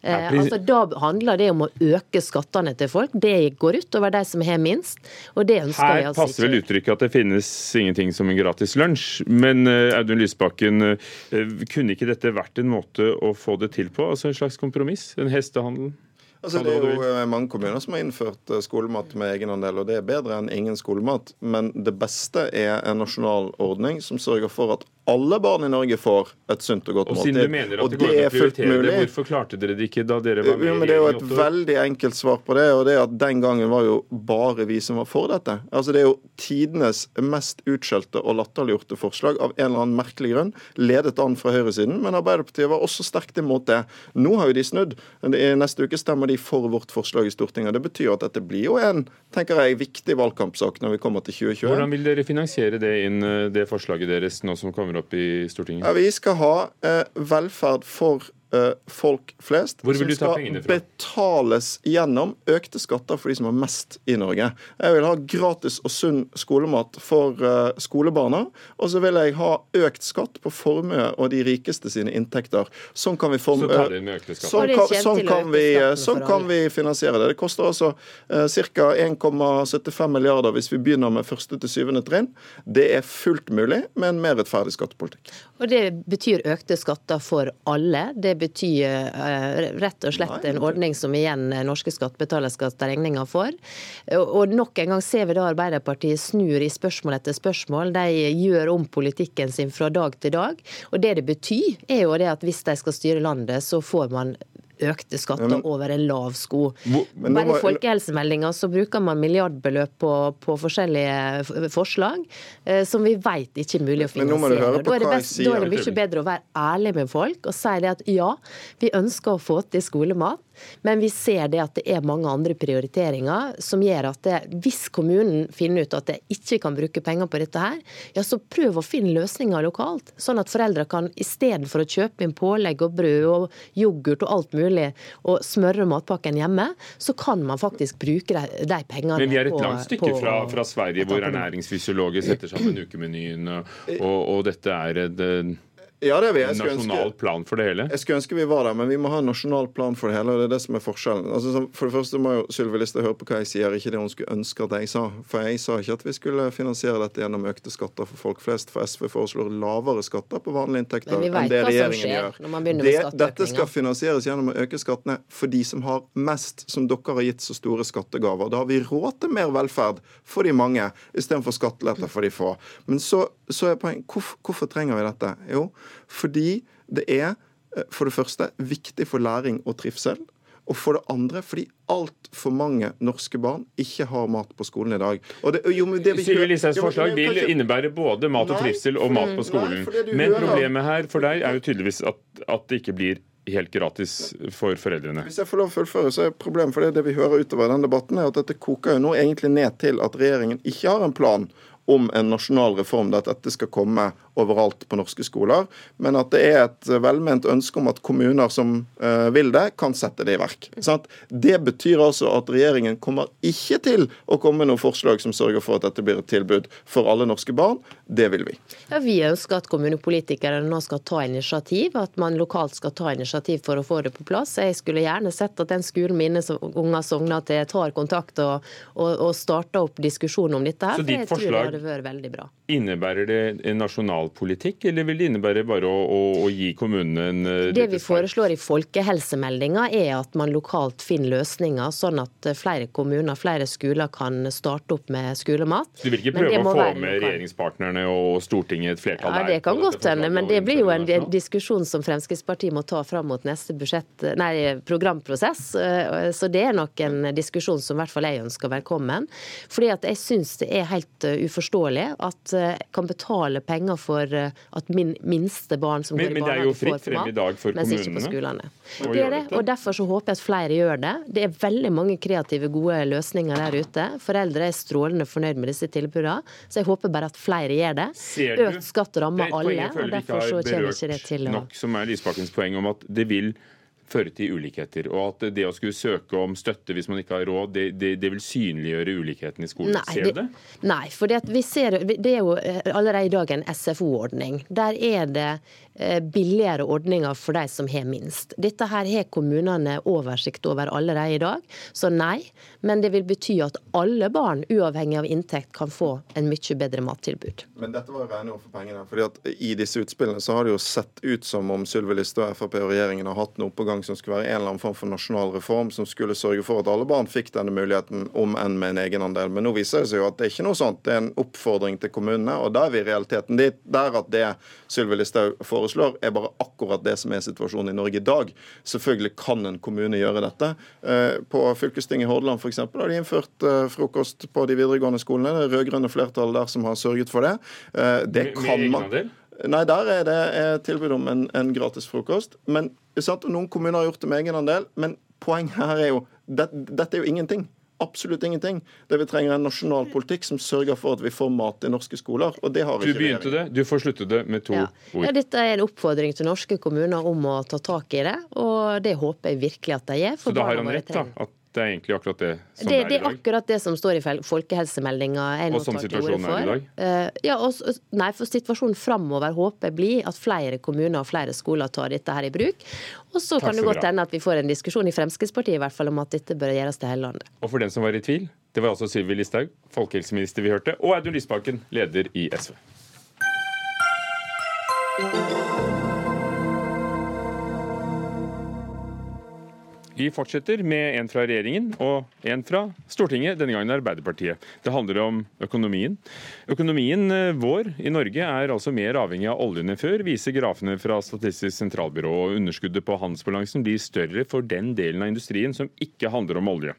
Eh, altså, da handler det om å øke skattene til folk. Det går ut over de som har minst, og det ønsker her vi altså ikke. Her passer vel uttrykket at det finnes ingenting som en gratis lunsj, men uh, Audun Lysbakken, uh, kunne ikke dette vært en måte å få det til på? Altså en slags kompromiss? En hestehandel? Altså, det er jo eh, mange kommuner som har innført eh, skolemat med egenandel, og det er bedre enn ingen skolemat. Men det beste er en nasjonal ordning som sørger for at alle barn i Norge får et sunt og godt måltid. Og siden du mener at det går an å prioritere det, hvorfor klarte dere det ikke da dere var med jo, men Det er jo et veldig enkelt svar på det, og det er at den gangen var jo bare vi som var for dette. Altså Det er jo tidenes mest utskjelte og latterliggjorte forslag av en eller annen merkelig grunn, ledet an fra høyresiden, men Arbeiderpartiet var også sterkt imot det. Nå har jo de snudd. I neste uke stemmer de for vårt forslag i Stortinget. Det betyr at dette blir jo en tenker jeg, viktig valgkampsak når vi kommer til 2021. Hvordan vil dere finansiere det inn, eh, det forslaget deres nå som kommer opp i Stortinget? Ja, vi skal ha eh, velferd for folk flest som fra? betales gjennom økte skatter for de som har mest i Norge. Jeg vil ha gratis og sunn skolemat for uh, skolebarna. Og så vil jeg ha økt skatt på formue og de rikeste sine inntekter. Sånn kan vi, form så sånn kan, sånn kan, vi, sånn kan vi finansiere det. Det koster altså uh, ca. 1,75 milliarder hvis vi begynner med første til syvende trinn. Det er fullt mulig med en mer rettferdig skattepolitikk. Og Det betyr økte skatter for alle. Det bety uh, rett og slett en ordning som igjen norske skattebetalere skal ta regninga for. Og nok en gang ser vi da Arbeiderpartiet snur i spørsmål etter spørsmål. De gjør om politikken sin fra dag til dag. Og det det betyr, er jo det at hvis de skal styre landet, så får man økte skatter men, over en lav sko. Bare i folkehelsemeldinga så bruker man milliardbeløp på, på forskjellige forslag eh, som vi vet ikke er mulig å finansiere. Da er, det best, da er det mye bedre å være ærlig med folk og si det at ja, vi ønsker å få til skolemat. Men vi ser det at det er mange andre prioriteringer som gjør at det, hvis kommunen finner ut at det ikke kan bruke penger på dette her, ja så prøv å finne løsninger lokalt. Sånn at foreldre kan istedenfor å kjøpe inn pålegg og brød og yoghurt og alt mulig og smøre matpakken hjemme, så kan man faktisk bruke de, de pengene Men vi er et langt stykke på, fra, fra, Sverige hvor ernæringsfysiologer setter sammen ukemenyen, og, og, og dette er et Ja, det er vi. Jeg en nasjonal ønske, plan for det hele? Jeg skulle ønske vi var der, men vi må ha en nasjonal plan for det hele. og det er det som er forskjellen. Altså, for det første må jo Sylvi Listhaug høre på hva jeg sier, ikke det hun skulle ønske at jeg sa. For jeg sa ikke at vi skulle finansiere dette gjennom økte skatter for folk flest. For SV foreslår lavere skatter på vanlige inntekter enn det regjeringen gjør. Det, dette skal finansieres gjennom å øke skattene for de som har mest, som dere har gitt så store skattegaver. Da har vi råd til mer velferd for de mange, istedenfor skatteletter for de få. Men så, så er poenget hvorfor, hvorfor trenger vi dette? Jo, fordi det er eh, for det første viktig for læring og trivsel. Og for det andre fordi altfor mange norske barn ikke har mat på skolen i dag. Og Sylvi Listhaugs forslag vil innebære både mat og trivsel og mat på skolen. Nei, Men problemet her for deg er jo tydeligvis at, at det ikke blir helt gratis for foreldrene. Hvis jeg får lov å fullføre, så er problemet for det, det vi hører utover den debatten, er at dette koker jo nå egentlig ned til at regjeringen ikke har en plan om en nasjonal reform der dette skal komme overalt på norske skoler, men at det er et velment ønske om at kommuner som uh, vil det, kan sette det i verk. Sant? Det betyr altså at regjeringen kommer ikke til å komme med noen forslag som sørger for at dette blir et tilbud for alle norske barn. Det vil vi. Ja, Vi ønsker at kommunepolitikere nå skal ta initiativ, at man lokalt skal ta initiativ for å få det på plass. Jeg skulle gjerne sett at den skolen mine unger sogner til, tar kontakt og, og, og starter opp diskusjon om dette. her. Så ditt forslag det vært veldig bra. Innebærer det en nasjonal politikk, eller vil det innebære bare å, å, å gi kommunene en uh, Det vi foreslår i folkehelsemeldinga er at man lokalt finner løsninger, sånn at eh, flere kommuner, flere skoler kan starte opp med skolemat. Du vil ikke prøve å få med regjeringspartnerne og Stortinget et flertall der? Ja, Det kan godt hende, men det blir jo en diskusjon som Fremskrittspartiet må ta fram mot neste budsjett, nei, programprosess. Eh, så det er nok en diskusjon som i hvert fall jeg ønsker velkommen. Fordi at jeg syns det er helt uforståelig at eh, kan betale penger for eh, at min minste barn som men, går i barnehage, får for mat, mens ikke på skolene. Det er det, og Derfor så håper jeg at flere gjør det. Det er veldig mange kreative, gode løsninger der ute. Foreldre er strålende fornøyd med disse tilbudene, så jeg håper bare at flere gjør det. Økt skatt rammer alle, og derfor så kommer ikke det til å nok, Som er Lysbakkens poeng om at det vil føre til ulikheter. Og at det å skulle søke om støtte hvis man ikke har råd, det, det, det vil synliggjøre ulikheten i skolen. Nei, ser du det? Nei, for det, ser, det er jo eh, allerede i dag en SFO-ordning. Der er det Eh, billigere ordninger for de som har minst. Dette her har kommunene oversikt over allerede i dag, så nei. Men det vil bety at alle barn, uavhengig av inntekt, kan få en mye bedre mattilbud. Men dette var jo regne for pengene. fordi at I disse utspillene så har det jo sett ut som om Sylvi Listhaug Frp og regjeringen har hatt noe på gang som skulle være en eller annen form for nasjonal reform som skulle sørge for at alle barn fikk denne muligheten, om enn med en egenandel. Men nå viser det seg jo at det er ikke noe sånt. Det er en oppfordring til kommunene, og da er vi i realiteten dit. Der at det Sylvi Listhaug foreslår, er bare akkurat det som er situasjonen i Norge i dag. Selvfølgelig kan en kommune gjøre dette. Eh, på fylkestinget i Hordaland f.eks. har de innført eh, frokost på de videregående skolene. Det rød-grønne flertall der som har sørget for det. Eh, det kan man Nei, der er det tilbud om en, en gratis frokost. Men sant, Noen kommuner har gjort det med egenandel, men poenget her er jo det, Dette er jo ingenting absolutt ingenting. Det Vi trenger en nasjonal politikk som sørger for at vi får mat i norske skoler. og det har ikke Du begynte det, du får slutte det med to ja. ord. Ja, dette er en oppfordring til norske kommuner om å ta tak i det, og det håper jeg virkelig at de gjør. Så da har han rett, da? At det er egentlig akkurat det som det, er i dag? Det er akkurat det som står i folkehelsemeldinga. Og sånn situasjonen er i dag? Uh, ja, og, nei, for situasjonen framover håper jeg blir at flere kommuner og flere skoler tar dette her i bruk. Og så kan det godt hende at vi får en diskusjon i Fremskrittspartiet i hvert fall om at dette bør gjøres til hele landet. Og for den som var i tvil, det var altså Sylvi Listhaug, folkehelseminister vi hørte, og Audun Lysbakken, leder i SV. Vi fortsetter med en fra regjeringen og en fra Stortinget, denne gangen Arbeiderpartiet. Det handler om økonomien. Økonomien eh, vår i Norge er altså mer avhengig av oljen enn før, viser grafene fra Statistisk sentralbyrå. og Underskuddet på handelsbalansen blir større for den delen av industrien som ikke handler om olje.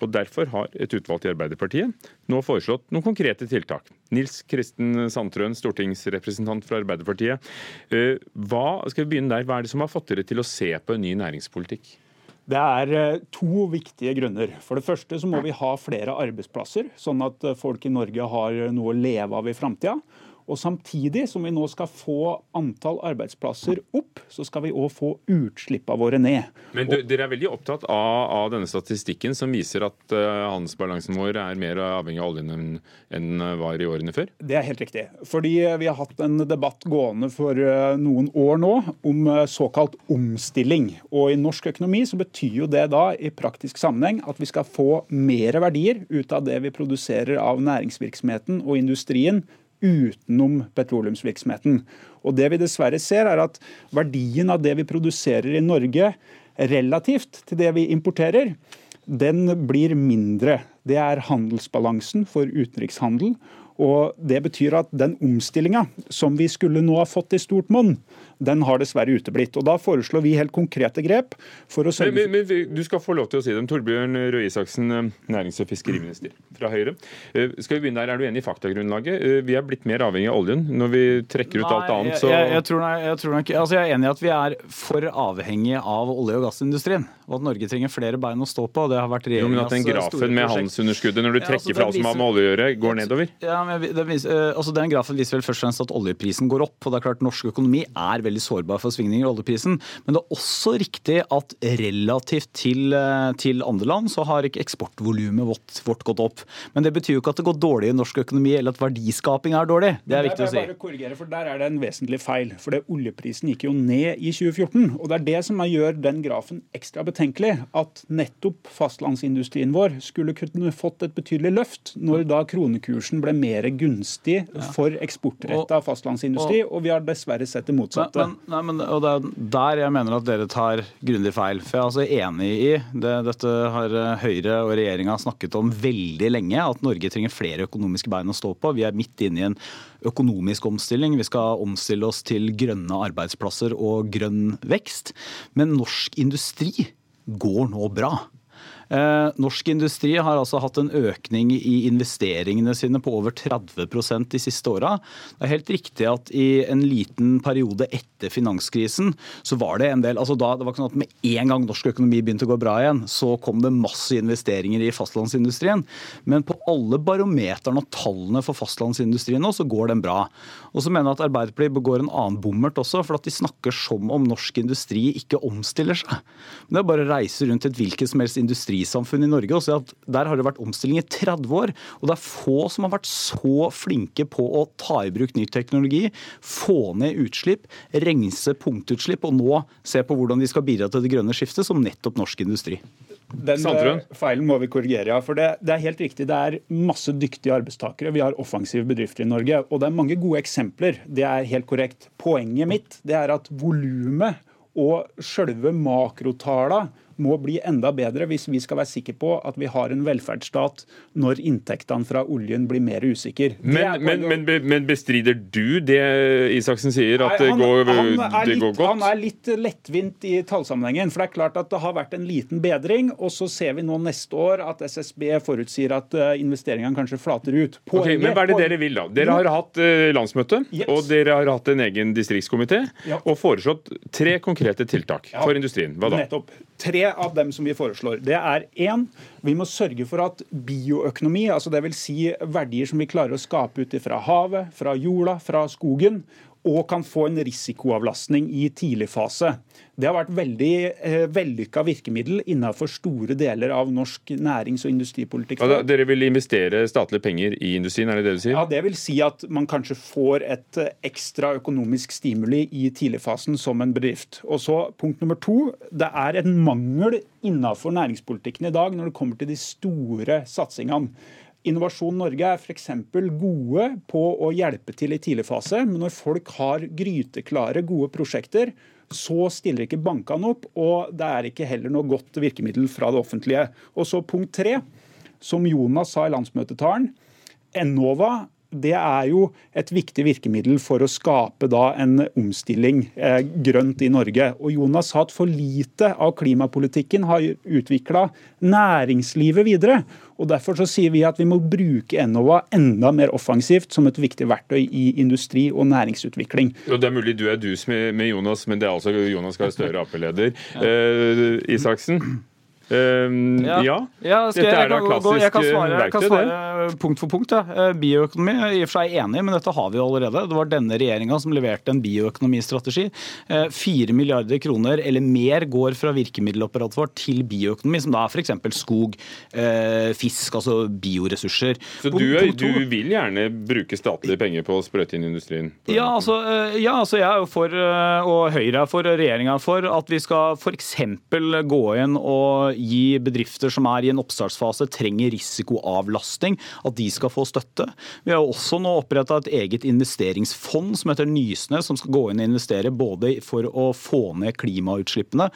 Og Derfor har et utvalg i Arbeiderpartiet nå foreslått noen konkrete tiltak. Nils Kristen Sandtrøen, stortingsrepresentant fra Arbeiderpartiet. Eh, hva, skal vi begynne der? Hva er det som har fått dere til å se på en ny næringspolitikk? Det er eh, to viktige grunner. For det første så må vi ha flere arbeidsplasser, sånn at eh, folk i Norge har noe å leve av i framtida. Og Samtidig som vi nå skal få antall arbeidsplasser opp, så skal vi òg få utslippene våre ned. Men du, Dere er veldig opptatt av, av, denne statistikken som viser at uh, handelsbalansen vår er mer avhengig av oljen enn en var i årene før? Det er helt riktig. Fordi vi har hatt en debatt gående for uh, noen år nå om uh, såkalt omstilling. Og I norsk økonomi så betyr jo det da i praktisk sammenheng at vi skal få mer verdier ut av det vi produserer av næringsvirksomheten og industrien utenom petroleumsvirksomheten. Og Det vi dessverre ser, er at verdien av det vi produserer i Norge relativt til det vi importerer, den blir mindre. Det er handelsbalansen for utenrikshandel. Og Det betyr at den omstillinga som vi skulle nå ha fått i stort monn, den har dessverre uteblitt. Og Da foreslår vi helt konkrete grep for å sørge men, men, men, Du skal få lov til å si dem. Torbjørn Røe Isaksen, eh, nærings- og fiskeriminister fra Høyre. Eh, skal vi begynne der? Er du enig i faktagrunnlaget? Eh, vi er blitt mer avhengig av oljen. Når vi trekker ut Nei, alt annet, så jeg, jeg, tror, jeg, tror nok, altså jeg er enig i at vi er for avhengig av olje- og gassindustrien. Og at Norge trenger flere bein å stå på. og det har vært jo, men at den grafen med handelsunderskuddet, når du trekker ja, altså, fra alt som har med olje å gjøre, går nedover? Ja, men den, viser, altså, den grafen viser vel først og fremst at oljeprisen går opp. og det er klart Norsk økonomi er veldig sårbar for svingninger i oljeprisen. Men det er også riktig at relativt til, eh, til andre land så har ikke eksportvolumet vårt, vårt, gått opp. Men det betyr jo ikke at det går dårlig i norsk økonomi, eller at verdiskaping er dårlig. Det er viktig å si. Bare korrigere, for Der er det en vesentlig feil. For det Oljeprisen gikk jo ned i 2014. og Det er det som gjør den grafen ekstra betenkelig. At nettopp fastlandsindustrien vår skulle kunne fått et betydelig løft når da kronekursen ble mer gunstig for eksportretta fastlandsindustri, og, vi har dessverre sett det motsatte. Men, nei, men og det er der jeg mener at dere tar grundig feil. For jeg er altså enig i det, Dette har eh, Høyre og regjeringa snakket om veldig lenge, at Norge trenger flere økonomiske bein å stå på. Vi er midt inne i en økonomisk omstilling. Vi skal omstille oss til grønne arbeidsplasser og grønn vekst. Men norsk industri går nå bra. Eh, norsk industri har altså hatt en økning i investeringene sine på over 30 de siste åra. Det er helt riktig at i en liten periode etter finanskrisen så var det en del altså da, Det var ikke sånn at med en gang norsk økonomi begynte å gå bra igjen, så kom det masse investeringer i fastlandsindustrien. Men på alle barometerne og tallene for fastlandsindustrien nå, så går den bra. Og så mener jeg at Arbeiderpartiet begår en annen bommert også, for at de snakker som om norsk industri ikke omstiller seg. Men det er bare å reise rundt et hvilket som helst industrisamfunn i Norge. og se at Der har det vært omstilling i 30 år. Og det er få som har vært så flinke på å ta i bruk ny teknologi, få ned utslipp, rense punktutslipp og nå se på hvordan de skal bidra til det grønne skiftet, som nettopp norsk industri. Den Sandrøn. Eh, feilen må vi korrigere, ja. For det, det, er helt riktig. Det er masse dyktige arbeidstakere. Vi har offensive bedrifter i Norge. Og det er mange gode eksempler. Det er helt korrekt. Poenget mitt det er at volumet og sjølve makrotallene må bli enda bedre hvis vi skal være sikre på at vi har en velferdsstat når inntektene fra oljen blir mer usikre. Men, men, men, men, bestrider du det Isaksen sier, at Nei, han, det, går, han det litt, går godt? Han er litt lettvint i tallsammenhengen. For det er klart at det har vært en liten bedring, og så ser vi nå neste år at SSB forutsier at eh, investeringene kanskje flater ut. Poenget, okay, men hva er det dere vil, da? Dere har hatt uh, landsmøte, yes. og dere har hatt en egen distriktskomité, ja. og foreslått tre konkrete tiltak ja. for industrien. Hva da? Nettopp. Tre av dem som vi foreslår. Det er én, vi må sørge for at bioøkonomi, altså dvs. Si verdier som vi klarer å skape ut fra havet, fra jorda, fra skogen, og kan få en risikoavlastning i tidlig fase. Det har vært veldig eh, vellykka virkemiddel innenfor store deler av norsk nærings- og industripolitikk. Ja, dere vil investere statlige penger i industrien, er det det du sier? Ja, Det vil si at man kanskje får et eh, ekstra økonomisk stimuli i tidligfasen som en bedrift. Og så Punkt nummer to. Det er en mangel innenfor næringspolitikken i dag når det kommer til de store satsingene. Innovasjon Norge er f.eks. gode på å hjelpe til i tidlig fase, men når folk har gryteklare, gode prosjekter, så stiller ikke bankene opp, og det er ikke heller noe godt virkemiddel fra det offentlige. Og så punkt tre, som Jonas sa i landsmøtetalen. Enova det er jo et viktig virkemiddel for å skape da en omstilling eh, grønt i Norge. Og Jonas sa at for lite av klimapolitikken har utvikla næringslivet videre. Og Derfor så sier vi at vi må bruke Enova enda mer offensivt som et viktig verktøy i industri og næringsutvikling. Og Det er mulig du er dus med, med Jonas, men det er altså Jonas Gahr Støre, Ap-leder. Eh, Isaksen? Um, ja. ja. ja dette er da klassisk jeg kan svare, verktøy, kan svare punkt for punkt. Ja. Bioøkonomi i og for seg enig, men dette har vi allerede. Det var denne regjeringa som leverte en bioøkonomistrategi. Fire milliarder kroner eller mer går fra virkemiddelapparatet vårt til bioøkonomi, som da er f.eks. skog, fisk, altså bioressurser. Så du, er, du, vil gjerne bruke statlige penger på å sprøyte inn industrien? Ja altså, ja, altså jeg er jo for, og Høyre er for, regjeringa er for, at vi skal f.eks. gå inn og gi bedrifter som er i en oppstartsfase, trenger risikoavlastning, at de skal få støtte. Vi har også nå oppretta et eget investeringsfond som heter Nysnø, som skal gå inn og investere både for å få ned klimautslippene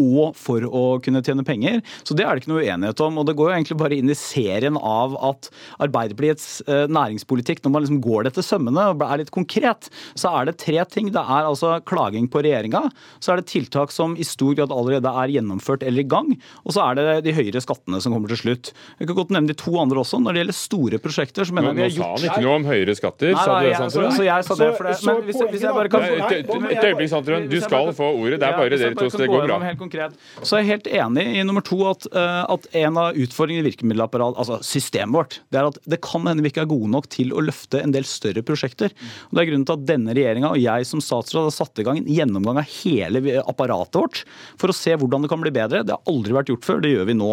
og for å kunne tjene penger. Så det er det ikke noe uenighet om. Og det går jo egentlig bare inn i serien av at Arbeiderpartiets eh, næringspolitikk, når man liksom går det til sømmene og er litt konkret, så er det tre ting. Det er altså klaging på regjeringa, så er det tiltak som i stor grad allerede er gjennomført eller i gang, og så er det de høyere skattene som kommer til slutt. Jeg kan godt nevne de to andre også. Når det gjelder store prosjekter, så mener jeg vi har gjort Nå sa han ikke noe om høyere skatter, nei, sa du det, Sandtrøen? Så, jeg sa det for det. Men hvis, hvis jeg bare kan Et øyeblikk, Sandtrøen. Du skal få ordet. Det er bare dere to, så det går bra konkret. Så jeg er helt enig i nummer to at, uh, at en av utfordringene i virkemiddelapparatet, altså systemet vårt, det er at det kan hende vi ikke er gode nok til å løfte en del større prosjekter. Og Det er grunnen til at denne regjeringa og jeg som statsråd har satt i gang en gjennomgang av hele apparatet vårt for å se hvordan det kan bli bedre. Det har aldri vært gjort før, det gjør vi nå.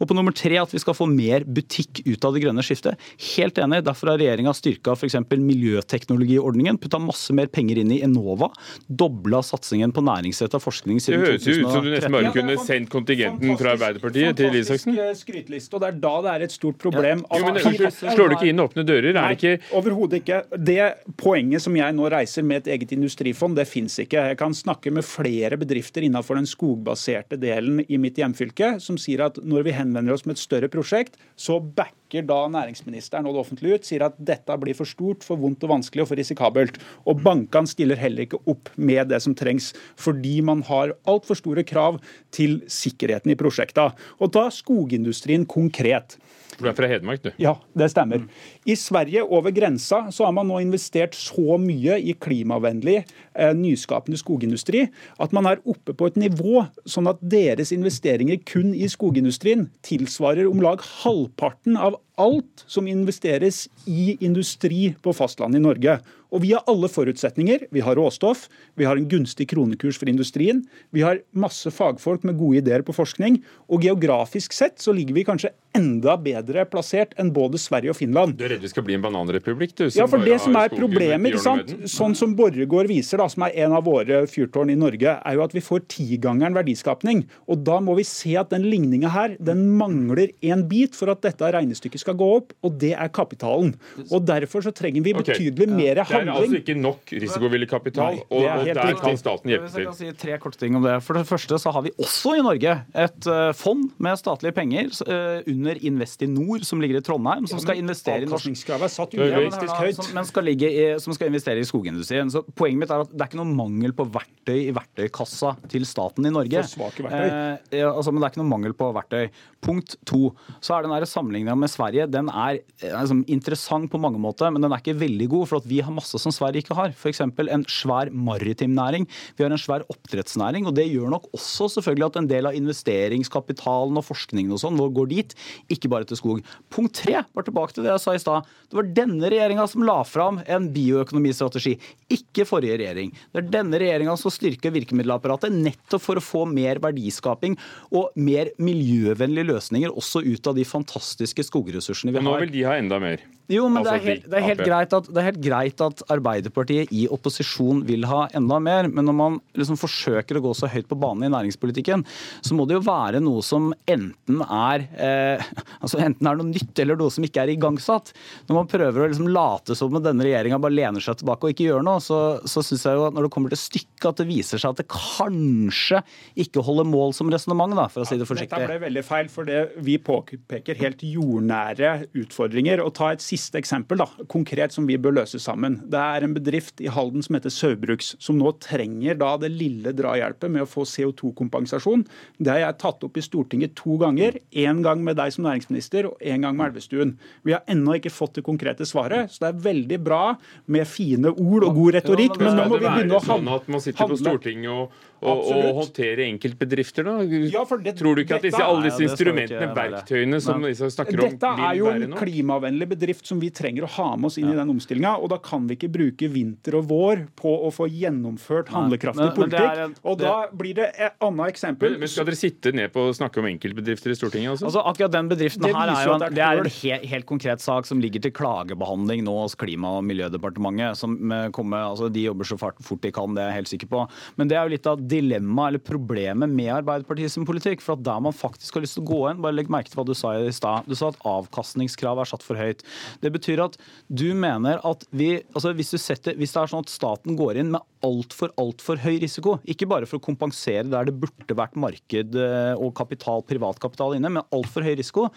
Og på nummer tre at vi skal få mer butikk ut av det grønne skiftet. Helt enig. Derfor har regjeringa styrka f.eks. miljøteknologiordningen, putta masse mer penger inn i Enova, dobla satsingen på næringsretta forskning siden 2013. Du nesten kunne sendt kontingenten fra Arbeiderpartiet til Isaksen? skryteliste, og det er da det er et stort problem. Ja. Jo, men, altså, slår du ikke inn åpne dører? Nei, ikke overhodet ikke. Det poenget som jeg nå reiser med et eget industrifond, det fins ikke. Jeg kan snakke med flere bedrifter innenfor den skogbaserte delen i mitt hjemfylke som sier at når vi henvender oss med et større prosjekt, så backer da næringsministeren og det offentlige ut, sier at dette blir for stort, for vondt og vanskelig og for risikabelt. Og bankene stiller heller ikke opp med det som trengs, fordi man har altfor store krav til sikkerheten i prosjekta. Og ta skogindustrien konkret. Du er fra Hedmark, du? Ja, det stemmer. I Sverige, over grensa, så har man nå investert så mye i klimavennlig, eh, nyskapende skogindustri at man er oppe på et nivå sånn at deres investeringer kun i skogindustrien tilsvarer om lag halvparten av alt som investeres i industri på fastlandet i Norge. Og vi har alle forutsetninger. Vi har råstoff, vi har en gunstig kronekurs for industrien, vi har masse fagfolk med gode ideer på forskning, og geografisk sett så ligger vi kanskje enda bedre plassert enn både Sverige og Finland. Du er redd vi skal bli en bananrepublikk? du? Ja, for det som er problemet, sant? sånn som Borregaard viser, da, som er en av våre fyrtårn i Norge, er jo at vi får tigangeren verdiskapning. Og da må vi se at den ligninga her, den mangler en bit for at dette regnestykket skal gå opp, og det er kapitalen. Og derfor så trenger vi betydelig okay. mer handling. Det er altså ikke nok risikovillig kapital, Nei, og, og der riktig. kan staten hjelpe til. Si tre korte ting om det. For det første så har vi også i Norge et eh, fond med statlige penger uh, under Investinor, som ligger i Trondheim, som skal investere i norsk satt urealistisk høyt. Men skal i, som skal investere i skogindustrien. Så Poenget mitt er at det er ikke noe mangel på verktøy i verktøykassa til staten i Norge. For svake verktøy. Eh, altså, men det er ikke noe mangel på verktøy. Punkt to, så er den sammenligninga med Sverige den er liksom, interessant på mange måter, men den er ikke veldig god. For at vi har masse som Sverige ikke har. F.eks. en svær maritim næring. Vi har en svær oppdrettsnæring. og Det gjør nok også selvfølgelig at en del av investeringskapitalen og forskningen og sånn går dit, ikke bare til skog. Punkt tre, bare tilbake til det jeg sa i stad. Det var denne regjeringa som la fram en bioøkonomistrategi, ikke forrige regjering. Det er denne regjeringa som styrker virkemiddelapparatet nettopp for å få mer verdiskaping og mer miljøvennlige løsninger også ut av de fantastiske skogressursene vi har. Og nå vil de ha enda mer? Jo, men det, er altså, helt, det, er helt greit at, det er helt greit at Arbeiderpartiet i opposisjon vil ha enda mer, men når man liksom forsøker å gå så høyt på banen i næringspolitikken, så må det jo være noe som enten er, eh, altså enten er noe nytt eller noe som ikke er igangsatt. Når man prøver å liksom late som om denne regjeringa bare lener seg tilbake og ikke gjør noe, så, så syns jeg jo at når det kommer til stykket at det viser seg at det kanskje ikke holder mål som resonnement, for å si det forsiktig. Dette ble veldig feil, for det vi påpeker helt jordnære utfordringer. og ta et siste eksempel, da, konkret som vi bør løse sammen. Det er en bedrift i Halden som heter Saugbrugs, som nå trenger da det lille drahjelpet med å få CO2-kompensasjon. Det har jeg tatt opp i Stortinget to ganger. Én gang med deg som næringsminister og én gang med Elvestuen. Vi har ennå ikke fått det konkrete svaret, så det er veldig bra med fine ord og god retorikk, men, nå må vi begynne å handle. Sånn at man sitter på Stortinget og å, og håndtere enkeltbedrifter, da? Ja, det, Tror du ikke at disse, alle disse instrumentene, verktøyene som disse snakker om, Dette er jo en klimavennlig bedrift som vi trenger å ha med oss inn i den omstillinga. Og da kan vi ikke bruke vinter og vår på å få gjennomført handlekraftig politikk. En, og da blir det et annet eksempel. Men, men Skal dere sitte ned på å snakke om enkeltbedrifter i Stortinget? også? altså akkurat den bedriften her er jo en, det er en helt, helt konkret sak som ligger til klagebehandling nå hos Klima- og miljødepartementet. som kommer, altså De jobber så fort de kan, det er jeg helt sikker på. Men det er jo litt av dilemmaet eller problemet med Arbeiderpartiet sin politikk. for at Der man faktisk har lyst til å gå inn, bare legg merke til hva du sa i stad. Du sa at avkastningskravet er satt for høyt. Det betyr at du mener at vi, altså hvis, setter, hvis det er sånn at staten går inn med altfor, altfor høy risiko, ikke bare for å kompensere der det burde vært marked eh, og kapital, privatkapital inne, men altfor høy risiko,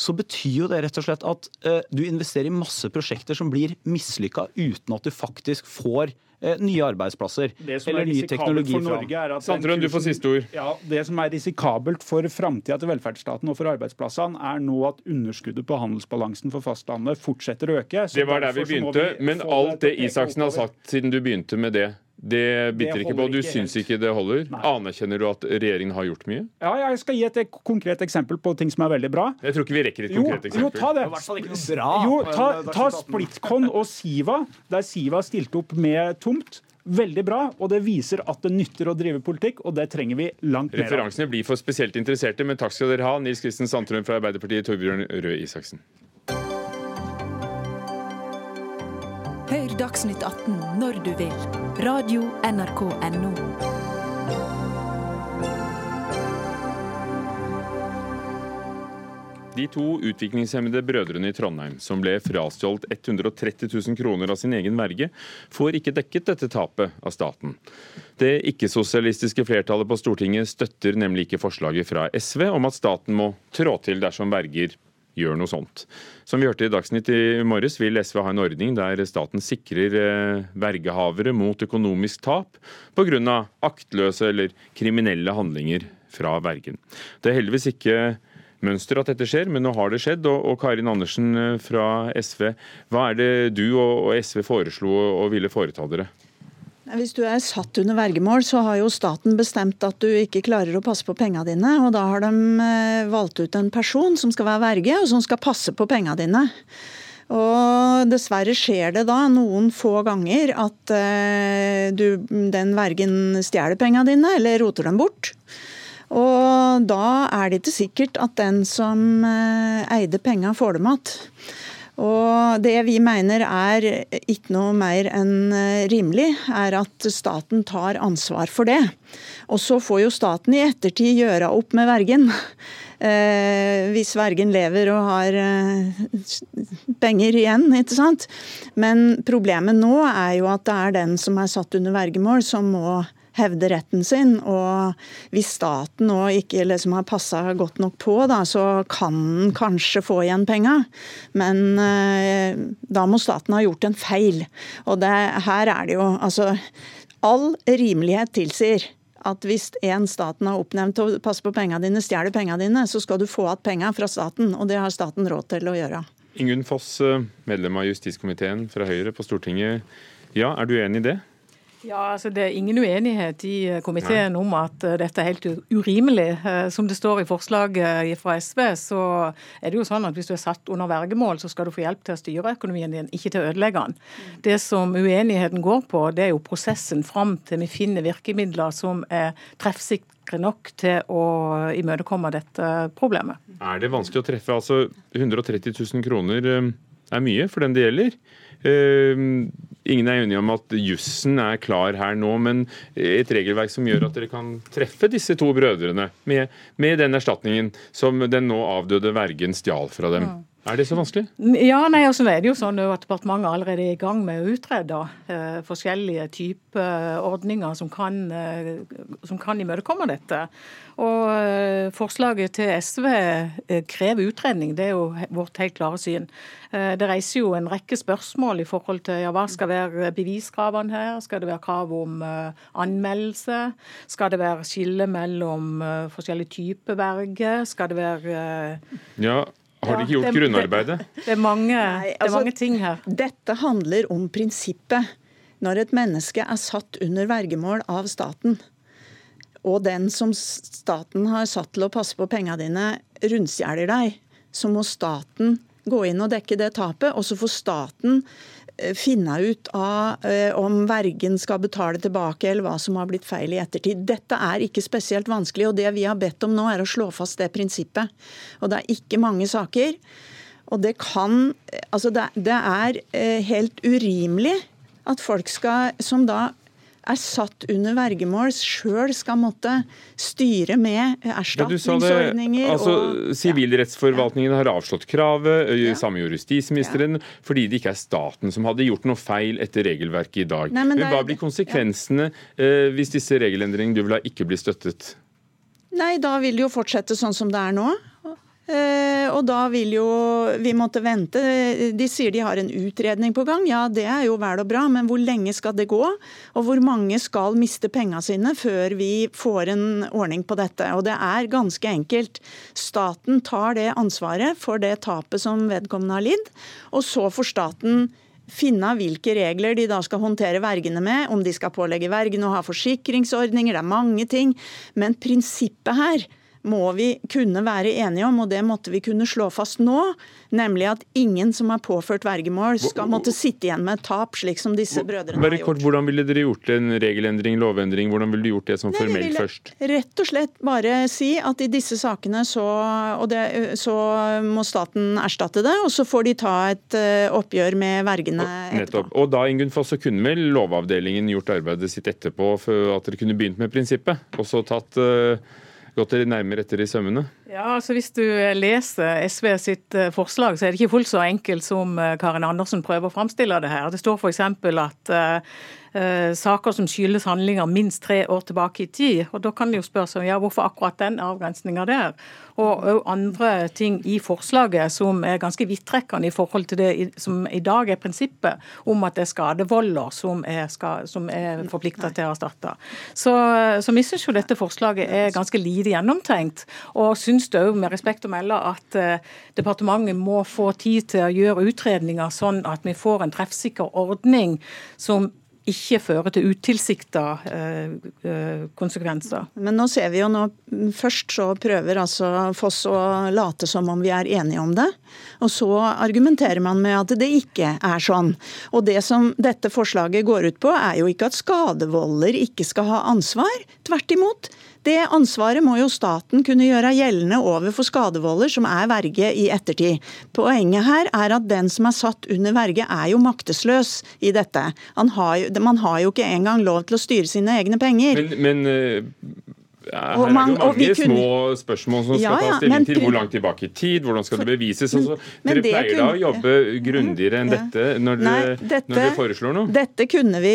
så betyr jo det rett og slett at uh, du investerer i masse prosjekter som blir mislykka uten at du faktisk får Eh, nye arbeidsplasser eller ny teknologi fra. Sandtrøen, du får siste ord. Ja, Det som er risikabelt for framtida til velferdsstaten og for arbeidsplassene, er nå at underskuddet på handelsbalansen for fastlandet fortsetter å øke. det var der vi begynte, vi men alt det Isaksen har sagt siden du begynte med det, det biter ikke på. Du syns ikke det holder? Nei. Anerkjenner du at regjeringen har gjort mye? Ja, jeg skal gi et konkret eksempel på ting som er veldig bra. Jeg tror ikke vi rekker et konkret eksempel. Jo, ta det. Jo, ta, ta Splitcon og Siva, der Siva stilte opp med tomt. Veldig bra, og det viser at det nytter å drive politikk, og det trenger vi langt mer av. Referansene blir for spesielt interesserte, men takk skal dere ha, Nils Kristen Sandtrøen fra Arbeiderpartiet, Torbjørn Røe Isaksen. Hør Dagsnytt 18 når du vil. Radio NRK Radio.nrk.no. De to utviklingshemmede brødrene i Trondheim, som ble frastjålet 130 000 kroner av sin egen verge, får ikke dekket dette tapet av staten. Det ikke-sosialistiske flertallet på Stortinget støtter nemlig ikke forslaget fra SV om at staten må trå til dersom verger gjør noe sånt. Som vi hørte i Dagsnytt i morges, vil SV ha en ordning der staten sikrer eh, vergehavere mot økonomisk tap pga. aktløse eller kriminelle handlinger fra vergen. Det er heldigvis ikke mønster at dette skjer, men nå har det skjedd. Og, Karin Andersen eh, fra SV, hva er det du og SV foreslo og ville foreta dere? Hvis du er satt under vergemål, så har jo staten bestemt at du ikke klarer å passe på pengene dine. Og da har de eh, valgt ut en person som skal være verge, og som skal passe på pengene dine. Og dessverre skjer det da noen få ganger at uh, du, den vergen stjeler pengene dine, eller roter dem bort. Og da er det ikke sikkert at den som uh, eide penga, får dem igjen. Og det vi mener er ikke noe mer enn eh, rimelig, er at staten tar ansvar for det. Og så får jo staten i ettertid gjøre opp med vergen. Eh, hvis vergen lever og har eh, penger igjen, ikke sant. Men problemet nå er jo at det er den som er satt under vergemål, som må hevde retten sin. Og hvis staten nå ikke liksom har passa godt nok på, da, så kan den kanskje få igjen penga. Men eh, da må staten ha gjort en feil. Og det, her er det jo altså All rimelighet tilsier at hvis en staten har oppnevnt å passe på pengene dine, stjeler pengene dine, så skal du få igjen penga fra staten. Og det har staten råd til å gjøre. Ingunn Foss, eh, medlem av justiskomiteen fra Høyre på Stortinget. Ja, er du enig i det? Ja, altså Det er ingen uenighet i eh, komiteen om at eh, dette er helt urimelig. Eh, som det står i forslaget fra SV, så er det jo sånn at hvis du er satt under vergemål, så skal du få hjelp til å styre økonomien din, ikke til å ødelegge den. Det som uenigheten går på, det er jo prosessen fram til vi finner virkemidler som er treffsikre nok til å imøtekomme dette problemet. Er det vanskelig å treffe? Altså 130 000 kroner er mye for den det gjelder. Ingen er enige om at jussen er klar her nå, men et regelverk som gjør at dere kan treffe disse to brødrene med, med den erstatningen som den nå avdøde vergen stjal fra dem. Er det så vanskelig? Ja, nei, altså er det jo sånn at Departementet allerede er i gang med å utrede eh, forskjellige typer ordninger som kan, eh, som kan imøtekomme dette. Og eh, Forslaget til SV eh, krever utredning, det er jo vårt helt klare syn. Eh, det reiser jo en rekke spørsmål i forhold til ja, hva skal være beviskravene her. Skal det være krav om anmeldelse? Skal det være skille mellom forskjellige typer verge? Skal det være Ja, har de ikke gjort det, grunnarbeidet? Det, det, er mange, Nei, altså, det er mange ting her. Dette handler om prinsippet. Når et menneske er satt under vergemål av staten, og den som staten har satt til å passe på penga dine, rundstjeler deg, så må staten gå inn og dekke det tapet. Og så får staten eh, finne ut av eh, om vergen skal betale tilbake, eller hva som har blitt feil i ettertid. Dette er ikke spesielt vanskelig, og det vi har bedt om nå, er å slå fast det prinsippet. Og det er ikke mange saker. Og det kan Altså, det, er eh, helt urimelig at folk skal, som da er satt under vergemål, sjøl skal måtte styre med erstatningsordninger. Ja, altså, Sivilrettsforvaltningen har avslått kravet, ja. samme gjorde justisministeren, ja. fordi det ikke er staten som hadde gjort noe feil etter regelverket i dag. Nei, men, men Hva blir konsekvensene eh, hvis disse regelendringene du vil ha ikke blir støttet? Nei, da vil det jo fortsette sånn som det er nå. Eh, og da vil jo vi måtte vente. De sier de har en utredning på gang. Ja, det er jo vel og bra, men hvor lenge skal det gå? Og hvor mange skal miste penga sine før vi får en ordning på dette? Og det er ganske enkelt. Staten tar det ansvaret for det tapet som vedkommende har lidd, og så får staten finne hvilke regler de da skal håndtere vergene med, om de skal pålegge vergene å ha forsikringsordninger, det er mange ting. Men prinsippet her må vi kunne være enige om, og det måtte vi kunne slå fast nå. Nemlig at ingen som er påført vergemål, skal måtte sitte igjen med et tap, slik som disse brødrene har gjort. Kort, hvordan ville dere gjort en regelendring, lovendring? Hvordan ville du gjort det som formelt først? Rett og slett bare si at i disse sakene så, det, så må staten erstatte det, og så får de ta et uh, oppgjør med vergene etterpå. Og da Ingunn Foss, så kunne vel Lovavdelingen gjort arbeidet sitt etterpå for at dere kunne begynt med prinsippet? Og så tatt uh, gått dere nærmere etter i sømmene? Ja, altså Hvis du leser SV sitt eh, forslag, så er det ikke fullt så enkelt som eh, Karin Andersen prøver å framstille det her. Det står f.eks. at uh, saker som skyldes handlinger minst tre år tilbake i tid. Og Da kan det jo seg ja, hvorfor akkurat den avgrensninga der? Og òg andre ting i forslaget som er ganske vidtrekkende i forhold til det som i dag er prinsippet om at det er skadevolder som er, som er forplikta til å erstatte. Så, så vi syns jo dette forslaget er ganske lite gjennomtenkt. og synes syns det òg med respekt å melde at eh, departementet må få tid til å gjøre utredninger, sånn at vi får en treffsikker ordning som ikke fører til utilsikta eh, eh, konsekvenser. Men nå ser vi jo nå Først så prøver altså Foss å late som om vi er enige om det. Og så argumenterer man med at det ikke er sånn. Og det som dette forslaget går ut på, er jo ikke at skadevolder ikke skal ha ansvar. Tvert imot. Det ansvaret må jo staten kunne gjøre gjeldende overfor skadevolder som er verge i ettertid. Poenget her er at den som er satt under verge, er jo maktesløs i dette. Har, man har jo ikke engang lov til å styre sine egne penger. Men, men eh, her er det jo mange små spørsmål som skal ja, ja, tas stilling til. Hvor langt tilbake i tid, hvordan skal det bevises? Altså, dere pleier da å jobbe grundigere enn dette når, Nei, dette når, dere foreslår noe? Dette kunne vi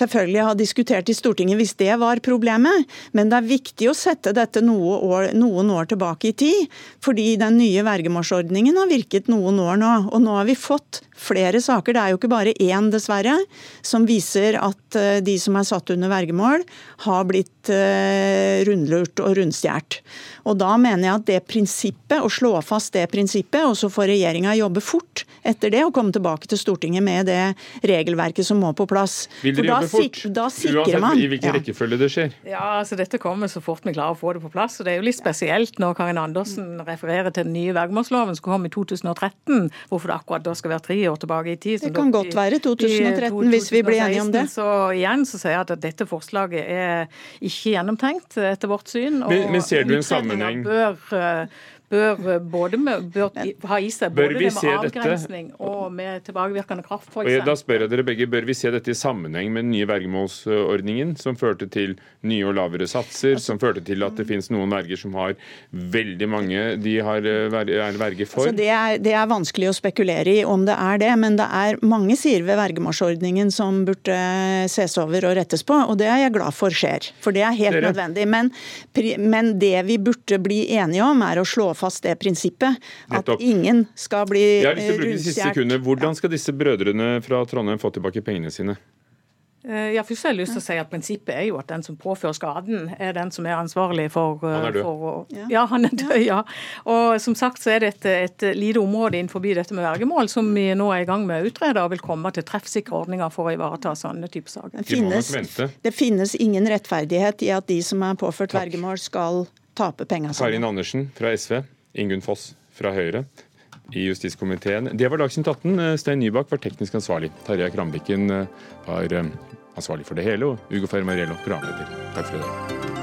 selvfølgelig ha diskutert i Stortinget hvis det var problemet. Men det er viktig å sette dette noe år, noen år tilbake i tid. Fordi den nye vergemålsordningen har virket noen år nå. Og nå har vi fått flere saker, det er jo ikke bare én dessverre, som viser at eh, de som er satt under vergemål, har blitt eh, rundlurt og rundstjålet. Og da mener jeg at det prinsippet, å slå fast det prinsippet, og så får regjeringa jobbe fort etter det og komme tilbake til Stortinget med det regelverket som må på plass. Vil dere jobbe fort? Da sikrer man. I hvilken ja. rekkefølge det skjer? Ja, altså Dette kommer så fort vi klarer å få det på plass. og Det er jo litt spesielt når Karin Andersen refererer til den nye vergemålsloven som kom i 2013, hvorfor det akkurat da skal være tre år tilbake i tid. Det kan godt være 2013 hvis vi blir enige om det. Så igjen så sier jeg at dette forslaget er ikke gjennomtenkt etter vårt syn. Og men, men ser du en sammenheng? Bør, eh, bør, eh, både med, bør ha i seg både det med avgrensning dette? og med tilbakevirkende kraft, f.eks. Da spør jeg dere begge, Bør vi se dette i sammenheng med den nye vergemålsordningen, som førte til nye og lavere satser, som førte til at det finnes noen verger som har veldig mange de har, eh, er verger for? Altså det, er, det, er, vanskelig å spekulere i om det er det, men det er mange sider ved vergemålsordningen som burde ses over og rettes på, og det er jeg glad for skjer. For det er helt dere? nødvendig. Men, men det vi burde bli enige om, er å slå fast det prinsippet. At Nettopp. ingen skal bli rundstjålet. Hvordan skal disse brødrene fra Trondheim få tilbake pengene sine? Eh, ja, først har jeg lyst til å si at Prinsippet er jo at den som påfører skaden, er den som er ansvarlig for, eh, Han er død. for ja. han er død, ja. Og som sagt så er det et, et lite område innenfor dette med vergemål som vi nå er i gang med å utrede, og vil komme til treffsikre ordninger for å ivareta sånne typer saker. Det finnes, det finnes ingen rettferdighet i at de som er påført Takk. vergemål, skal tape penga. Karin Andersen fra SV, Ingunn Foss fra Høyre i justiskomiteen. Det var Dagsnytt 18. Stein Nybakk var teknisk ansvarlig. Tarjei Krambikken var ansvarlig for det hele, og Ugo Fermarello programleder. Takk for i dag.